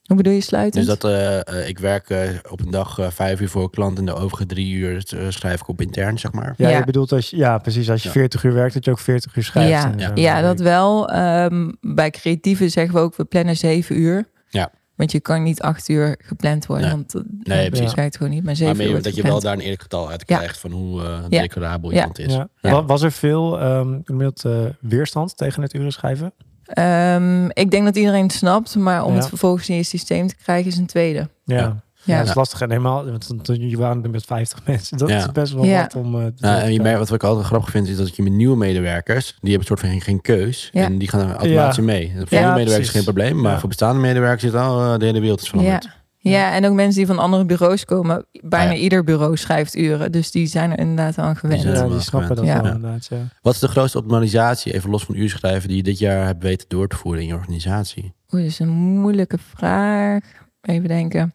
S3: Hoe bedoel je sluitend?
S2: Dus dat eh, eh, ik werk eh, op een dag eh, vijf uur voor een klant en de overige drie uur eh, schrijf ik op intern, zeg maar.
S1: Ja,
S3: Ja.
S1: je bedoelt als je, ja, precies. Als je
S2: Ja.
S1: 40 uur werkt, dat je ook 40 uur schrijft.
S3: ja, ja. dat wel. Ehm, bij creatieven zeggen we ook, we plannen zeven uur.
S2: Ja.
S3: Want je kan niet acht uur gepland worden.
S2: Nee.
S3: Want
S2: Nee,
S3: dat
S2: precies.
S3: werkt gewoon niet. Maar
S2: Maar
S3: zeven uur
S2: meer
S3: wordt
S2: dat je wel daar een eerlijk getal uit
S3: Ja.
S2: krijgt van hoe eh
S3: Ja.
S2: iemand is.
S1: Ja.
S2: Ja.
S1: Wa- Was er veel ehm, eh, weerstand tegen het uren schrijven?
S3: Ehm, ik denk dat iedereen het snapt. Maar om
S1: Ja.
S3: het vervolgens in je systeem te krijgen is een tweede.
S1: Ja.
S2: Ja.
S1: Ja,
S3: Ja.
S1: dat is lastig. En helemaal, want jullie waren er met 50 mensen. Dat
S2: Ja.
S1: is best wel
S3: Ja.
S1: wat om... eh, te
S2: Nou, en je merkt, wat ik altijd grappig vind, is dat je met nieuwe medewerkers, die hebben een soort van geen, keus.
S3: Ja.
S2: En die gaan er automatisch
S1: Ja.
S2: mee. Voor
S3: Ja,
S2: nieuwe medewerkers
S1: precies.
S2: geen probleem, maar
S1: Ja.
S2: voor bestaande medewerkers zit al eh, de hele wereld is veranderd.
S3: Ja, en ook mensen die van andere bureaus komen. Bijna
S2: Ah, ja.
S3: ieder bureau schrijft uren. Dus die zijn er inderdaad aan gewend.
S1: Ja, die snappen dat wel
S3: Ja.
S1: inderdaad. Ja.
S2: Wat is de grootste optimalisatie, even los van uurschrijven, die je dit jaar hebt weten door te voeren in je organisatie?
S3: Oeh, dat is een moeilijke vraag. Even denken.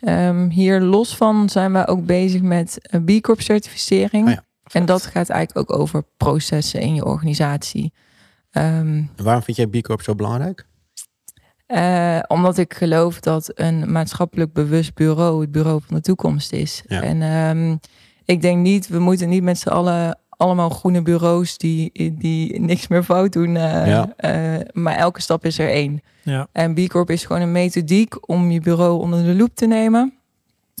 S3: Ehm, hier los van zijn we ook bezig met een B Corp certificering.
S2: Oh ja.
S3: En dat gaat eigenlijk ook over processen in je organisatie. Ehm,
S2: waarom vind jij B Corp zo belangrijk?
S3: Eh, omdat ik geloof dat een maatschappelijk bewust bureau het bureau van de toekomst is.
S2: Ja.
S3: En ehm, ik denk niet, we moeten niet met z'n allen allemaal groene bureaus die, die niks meer fout doen. eh,
S2: Ja.
S3: eh, maar elke stap is er één.
S1: Ja.
S3: En B Corp is gewoon een methodiek om je bureau onder de loep te nemen.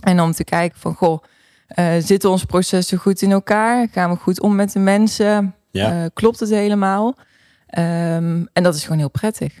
S3: En om te kijken van, goh, eh, zitten onze processen goed in elkaar? Gaan we goed om met de mensen?
S2: Ja.
S3: Eh, klopt het helemaal? Ehm, en dat is gewoon heel prettig.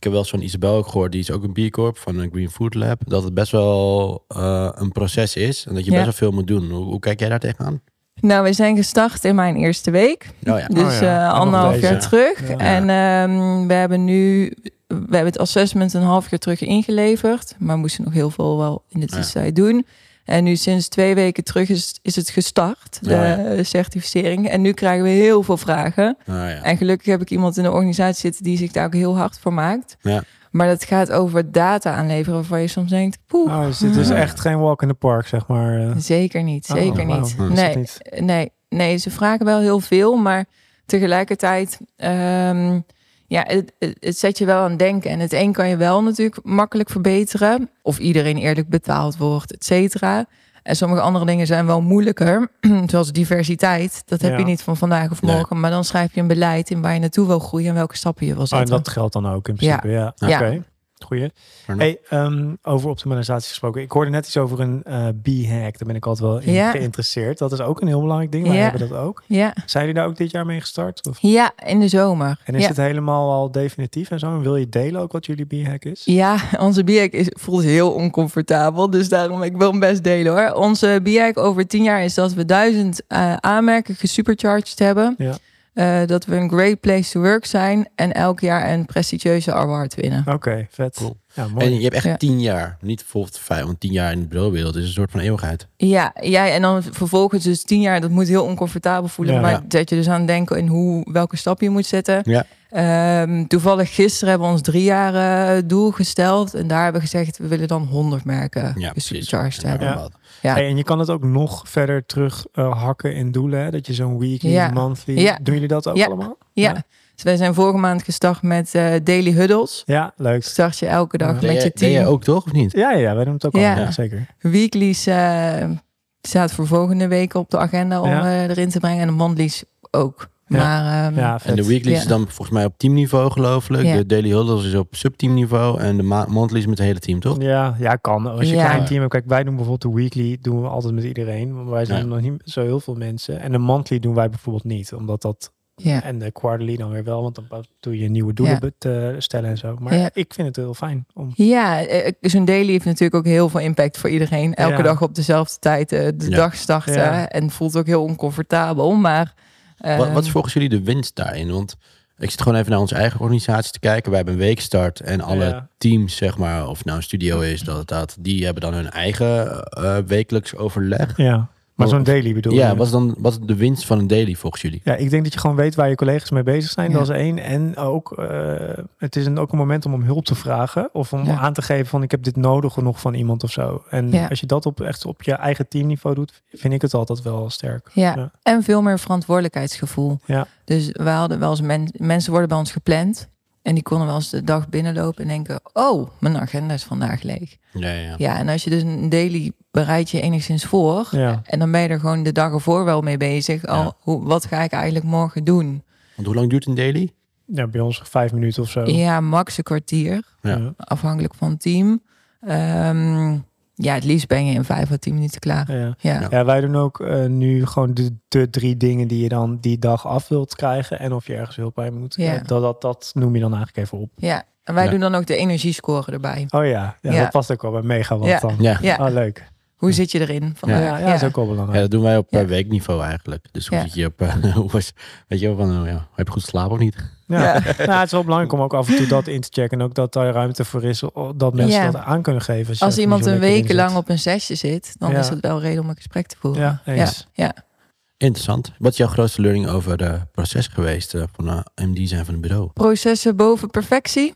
S2: Ik heb wel eens van Isabel ook gehoord, die is ook een B Corp van een Green Food Lab, dat het best wel eh, een proces is en dat je
S3: Ja.
S2: best wel veel moet doen. Hoe, hoe kijk jij daar tegenaan?
S3: Nou, we zijn gestart in mijn eerste week.
S2: Oh ja.
S3: Dus
S1: Oh ja,
S3: eh, anderhalf jaar terug.
S1: Ja.
S3: En ehm, we hebben nu we hebben het assessment een half jaar terug ingeleverd. Maar moesten nog heel veel wel in de
S2: Ja.
S3: tussentijd doen. En nu sinds twee weken terug is, is het gestart, de
S2: Ja,
S3: certificering. En nu krijgen we heel veel vragen.
S2: Oh ja.
S3: En gelukkig heb ik iemand in de organisatie zitten die zich daar ook heel hard voor maakt.
S2: Ja.
S3: Maar dat gaat over data aanleveren waarvan je soms denkt, poeh,
S1: Oh, dus dit is
S2: Ja.
S1: echt geen walk in the park, zeg maar. eh.
S3: zeker niet,
S1: Oh,
S3: zeker Nee,
S1: niet?
S3: nee, nee, ze vragen wel heel veel, maar tegelijkertijd, ehm, ja, het, het, het zet je wel aan het denken. En het een kan je wel natuurlijk makkelijk verbeteren, of iedereen eerlijk betaald wordt, et cetera. En sommige andere dingen zijn wel moeilijker, zoals diversiteit. Dat heb
S1: Ja.
S3: je niet van vandaag of
S2: Nee.
S3: morgen, maar dan schrijf je een beleid in waar je naartoe wil groeien en welke stappen je wil
S1: Oh, en
S3: zetten.
S1: dat geldt dan ook in principe, ja.
S3: Ja.
S1: Oké, goeie. Hey, ehm, over optimalisatie gesproken. Ik hoorde net iets over een eh B-hack. Daar ben ik altijd wel in
S3: Ja.
S1: geïnteresseerd. Dat is ook een heel belangrijk ding. Wij
S3: Ja.
S1: hebben dat ook.
S3: Ja.
S1: Zijn jullie daar ook dit jaar mee gestart? Of?
S3: ja, in de zomer.
S1: En is
S3: ja.
S1: het helemaal al definitief en zo? En wil je delen ook wat jullie B-hack is?
S3: Ja, onze BIAC is, voelt heel oncomfortabel. Dus daarom, ik wil hem best delen hoor. Onze BIAC over tien jaar is dat we duizend eh, aanmerken gesupercharged hebben.
S1: Ja.
S3: Eh, dat we een great place to work zijn. En elk jaar een prestigieuze award winnen.
S1: Oké, vet.
S2: Cool.
S1: Ja, mooi.
S2: En je hebt echt
S3: Ja.
S2: tien jaar, niet bijvoorbeeld vijf, want tien jaar in de bureauwereld is een soort van eeuwigheid.
S3: Ja, ja, en dan vervolgens dus tien jaar. Dat moet heel oncomfortabel voelen.
S1: Ja.
S3: maar
S2: Ja.
S3: zet je dus aan het denken in hoe, welke stap je moet zetten.
S2: Ja.
S3: Ehm, toevallig gisteren hebben we ons drie jaar eh, doel gesteld. En daar hebben we gezegd, we willen dan 100 merken
S2: Ja, Ja,
S3: hebben.
S1: Ja.
S3: Ja.
S1: Hey, en je kan het ook nog verder terug eh, hakken in doelen. Hè? Dat je zo'n weekly,
S3: Ja.
S1: monthly...
S3: Ja.
S1: Doen jullie dat ook
S3: Ja.
S1: allemaal?
S3: Ja.
S1: Ja.
S3: Dus wij zijn vorige maand gestart met eh, daily huddles.
S1: Ja, leuk.
S3: Start je elke dag
S1: Ja.
S3: met je team.
S2: ook toch, of niet?
S1: Ja, ja, wij doen het ook
S3: Ja.
S1: allemaal. Zeker.
S3: Weeklies eh, staat voor volgende week op de agenda om
S1: Ja.
S3: eh, erin te brengen. En de monthlies ook.
S1: Ja.
S3: Maar ehm,
S1: Ja.
S2: En de weeklies
S3: Ja.
S2: is dan volgens mij op teamniveau gelooflijk.
S3: Ja.
S2: De daily huddles is op subteamniveau. En de ma- monthlies met het hele team, toch?
S1: Ja, ja, kan. Als je
S3: Ja.
S1: een klein team hebt. Kijk, wij doen bijvoorbeeld de weekly doen we altijd met iedereen. Maar wij zijn
S2: Ja.
S1: nog niet zo heel veel mensen. En de monthly doen wij bijvoorbeeld niet. Omdat dat...
S3: ja.
S1: En de quarterly dan weer wel. Want dan doe je nieuwe doelen
S3: Ja.
S1: eh, stellen en zo. Maar
S3: Ja.
S1: ik vind het heel fijn. Om...
S3: Ja, eh, zo'n daily heeft natuurlijk ook heel veel impact voor iedereen. Elke
S1: Ja.
S3: dag op dezelfde tijd eh, de
S2: Ja.
S3: dag starten.
S1: Ja.
S3: En voelt ook heel oncomfortabel. Maar
S2: Wat, wat is
S3: ehm,
S2: volgens jullie de winst daarin? Want ik zit gewoon even naar onze eigen organisatie te kijken. Wij hebben een weekstart en alle
S1: Ja.
S2: teams, zeg maar, of nou een studio is, dat, dat, die hebben dan hun eigen eh, wekelijks overleg.
S1: Ja. Maar zo'n daily bedoel
S2: Ja,
S1: je?
S2: wat is dan wat is de winst van een daily volgens jullie?
S1: Ja, ik denk dat je gewoon weet waar je collega's mee bezig zijn.
S3: Ja.
S1: Dat is één. En ook, eh, het is een, ook een moment om om hulp te vragen. Of om
S3: Ja.
S1: aan te geven van ik heb dit nodig nog van iemand of zo. En
S3: Ja.
S1: als je dat op, echt op je eigen teamniveau doet, vind ik het altijd wel sterk.
S3: Ja,
S1: Ja.
S3: en veel meer verantwoordelijkheidsgevoel.
S1: Ja.
S3: Dus we hadden wel eens men, mensen worden bij ons gepland. En die konden wel eens de dag binnenlopen en denken: Oh, mijn agenda is vandaag leeg.
S2: Ja, ja.
S3: Ja, en als je dus een daily bereid je enigszins voor.
S1: Ja.
S3: En dan ben je er gewoon de dag ervoor wel mee bezig. Al,
S2: Ja.
S3: hoe, wat ga ik eigenlijk morgen doen?
S2: Want hoe lang duurt een daily?
S1: ja, bij ons vijf minuten of zo.
S3: Ja, max een kwartier.
S2: Ja.
S3: Afhankelijk van het team. Ehm, ja, het liefst ben je in vijf à tien minuten klaar.
S1: Ja.
S3: Ja,
S2: Ja.
S1: Ja, wij doen ook eh, nu gewoon de, de drie dingen die je dan die dag af wilt krijgen. En of je ergens hulp bij moet.
S3: Ja.
S1: Eh, dat, dat, dat noem je dan eigenlijk even op.
S3: ja. En wij
S2: Ja.
S3: doen dan ook de energiescore erbij.
S1: Oh ja, ja,
S3: Ja.
S1: dat past ook wel bij Megawatt
S3: Ja.
S1: dan.
S2: Ja.
S3: Ja,
S1: Oh, leuk.
S3: hoe zit je erin?
S1: Ja,
S3: vandaag?
S1: ja, dat is ook wel belangrijk.
S2: Ja, dat doen wij op
S3: Ja.
S2: eh, weekniveau eigenlijk. Dus hoe
S3: Ja.
S2: zit je op, hoe was, weet je wel, van, oh ja, heb je goed geslapen of niet?
S1: Ja.
S3: Ja.
S1: nou, het is wel belangrijk om ook af en toe dat in te checken. En ook dat daar ruimte voor is, dat mensen
S3: Ja.
S1: dat aan kunnen geven.
S3: Als
S1: er
S3: iemand een week lang op een zesje zit, dan
S1: Ja.
S3: is het wel reden om een gesprek te voeren.
S1: Ja.
S2: Interessant. Wat is jouw grootste learning over het proces geweest eh, van eh, MD zijn van het bureau?
S3: Processen boven perfectie.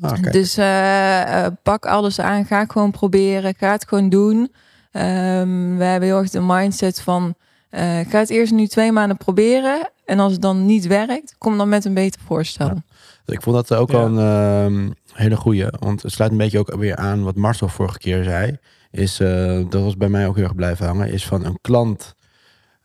S2: Ah, oké.
S3: Dus eh, eh, pak alles aan, ga het gewoon proberen, ga het gewoon doen. Ehm, we hebben heel erg de mindset van, eh, ga het eerst nu twee maanden proberen. En als het dan niet werkt, kom dan met een beter voorstel.
S2: Ja. Ik vond dat ook
S1: Ja.
S2: wel een ehm, hele goeie. Want het sluit een beetje ook weer aan wat Marcel vorige keer zei. Is, eh, dat was bij mij ook heel erg blijven hangen. Is van een klant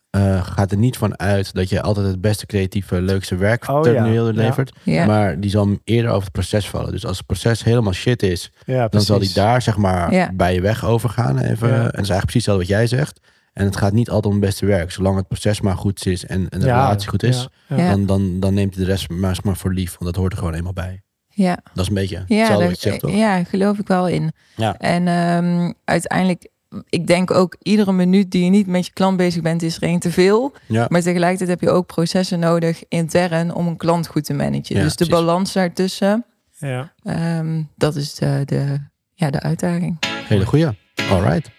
S2: eh, gaat er niet van uit dat je altijd het beste creatieve, leukste werk
S1: Oh, ja.
S2: levert.
S3: Ja.
S2: Maar die zal eerder over het proces vallen. Dus als het proces helemaal shit is,
S1: Ja,
S2: dan zal die daar zeg maar
S3: Ja.
S2: bij je weg overgaan. Even.
S1: Ja.
S2: En dat is eigenlijk precies hetzelfde wat jij zegt. En het gaat niet altijd om het beste werk. Zolang het proces maar goed is en, en de
S1: Ja,
S2: relatie goed is,
S1: Ja,
S2: dan, dan, dan neemt hij de rest maar, maar voor lief. Want dat hoort er gewoon eenmaal bij.
S3: ja.
S2: Dat is een beetje
S3: Ja,
S2: hetzelfde
S3: daar,
S2: wat je zegt, toch?
S3: ja, geloof ik wel in.
S2: Ja.
S3: En ehm, uiteindelijk, ik denk ook iedere minuut die je niet met je klant bezig bent, is er één te veel.
S2: Ja.
S3: Maar tegelijkertijd heb je ook processen nodig intern om een klant goed te managen.
S2: Ja,
S3: dus de
S2: precies.
S3: balans daartussen,
S1: Ja.
S3: ehm, dat is de, de, ja, de uitdaging.
S2: Hele goeie. All right.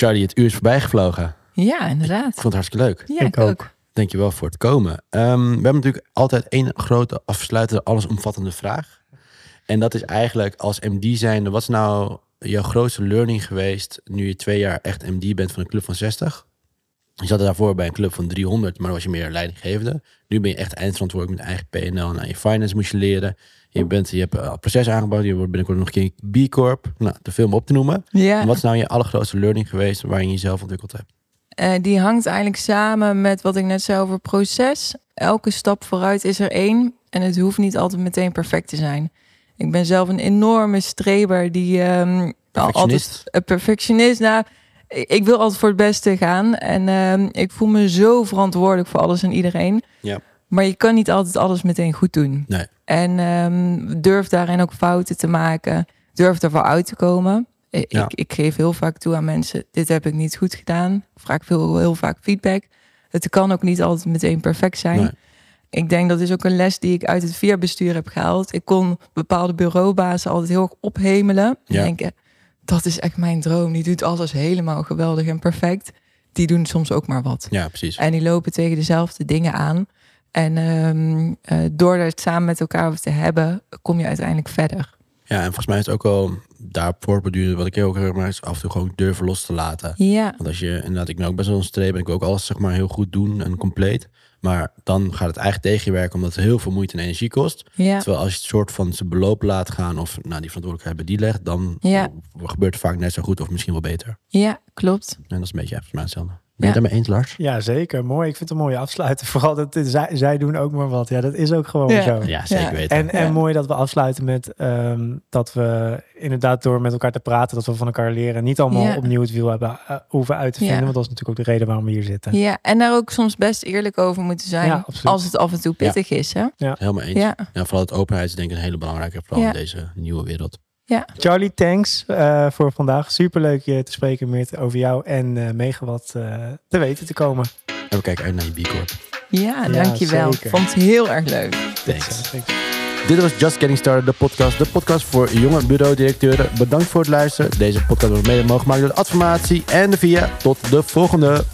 S2: Charlie, het uur is voorbij gevlogen.
S3: Ja,
S2: Ik
S3: inderdaad.
S2: vond het hartstikke leuk.
S3: Ja,
S1: ik ook.
S2: Dankjewel voor het komen. Ehm, we hebben natuurlijk altijd één grote afsluitende, allesomvattende vraag. En dat is eigenlijk als MD zijnde, wat is nou jouw grootste learning geweest nu je twee jaar echt MD bent van een club van 60? Je zat daarvoor bij een club van 300, maar was je meer leidinggevende. Nu ben je echt eindverantwoordelijk met eigen PNL. Nou, je finance moest je leren. Je, bent, je hebt eh, proces aangebouwd. Je wordt binnenkort nog een keer B Corp. Nou, te veel om op te noemen.
S3: Ja,
S2: Wat is nou je allergrootste learning geweest waarin je jezelf ontwikkeld hebt?
S3: eh, die hangt eigenlijk samen met wat ik net zei over proces. Elke stap vooruit is er één. En het hoeft niet altijd meteen perfect te zijn. Ik ben zelf een enorme streber die ehm, altijd een perfectionist. Nou, ik wil altijd voor het beste gaan. En ehm, ik voel me zo verantwoordelijk voor alles en iedereen.
S2: Ja.
S3: Maar je kan niet altijd alles meteen goed doen.
S2: Nee.
S3: En ehm, durf daarin ook fouten te maken. Durf ervoor uit te komen. Ik,
S2: Ja.
S3: ik, ik geef heel vaak toe aan mensen, dit heb ik niet goed gedaan. Vraag veel, heel vaak feedback. Het kan ook niet altijd meteen perfect zijn.
S2: Nee.
S3: Ik denk dat is ook een les die ik uit het vierbestuur heb gehaald. Ik kon bepaalde bureaubazen altijd heel erg ophemelen. En
S2: Ja.
S3: denken, dat is echt mijn droom. Die doet alles helemaal geweldig en perfect. Die doen soms ook maar wat.
S2: Ja, precies.
S3: En die lopen tegen dezelfde dingen aan. En ehm, eh, door het samen met elkaar over te hebben, kom je uiteindelijk verder.
S2: Ja, en volgens mij is het ook wel daar voortborduren, wat ik heel erg maar is af en toe gewoon durven los te laten.
S3: Ja,
S2: Want als je, inderdaad, ik ben ook best wel een streep en ik wil ook alles zeg maar heel goed doen en compleet. Maar dan gaat het eigenlijk tegen je werken omdat het heel veel moeite en energie kost.
S3: ja,
S2: Terwijl als je het soort van zijn beloop laat gaan of nou, die verantwoordelijkheid bij die legt, dan
S3: Ja.
S2: gebeurt het vaak net zo goed of misschien wel beter.
S3: ja, klopt.
S2: En dat is een beetje volgens mij hetzelfde. Ben je
S3: Ja.
S2: het daarmee eens, Lars?
S1: Ja, zeker. Mooi. Ik vind het een mooie afsluiten. Vooral dat zij, zij doen ook maar wat. Ja, dat is ook gewoon
S3: Ja.
S1: zo.
S2: Ja, zeker
S3: Ja.
S2: weten.
S1: En, en
S3: Ja.
S1: mooi dat we afsluiten met ehm, dat we inderdaad door met elkaar te praten, dat we van elkaar leren. Niet allemaal
S3: Ja.
S1: opnieuw het wiel hebben uh, hoeven uit te
S3: Ja.
S1: vinden. Want dat is natuurlijk ook de reden waarom we hier zitten.
S3: Ja, en daar ook soms best eerlijk over moeten zijn.
S1: Ja,
S3: als het af en toe pittig is. Hè?
S2: Helemaal eens.
S3: Ja,
S2: Ja, vooral het openheid is denk ik een hele belangrijke, vooral
S3: Ja.
S2: in deze nieuwe wereld.
S1: Charlie, thanks eh, voor vandaag. Superleuk je te spreken met over jou en eh Megawatt eh, te weten te komen.
S2: En we kijken uit naar je B Corp.
S3: ja,
S1: Ja,
S3: dankjewel.
S1: zeker.
S3: Vond het heel erg leuk.
S2: Thanks.
S1: Thanks.
S2: Dit was Just Getting Started, de podcast. De podcast voor jonge bureaudirecteuren. Bedankt voor het luisteren. Deze podcast wordt mede mogelijk gemaakt door de Adformatie en de VIA. Tot de volgende.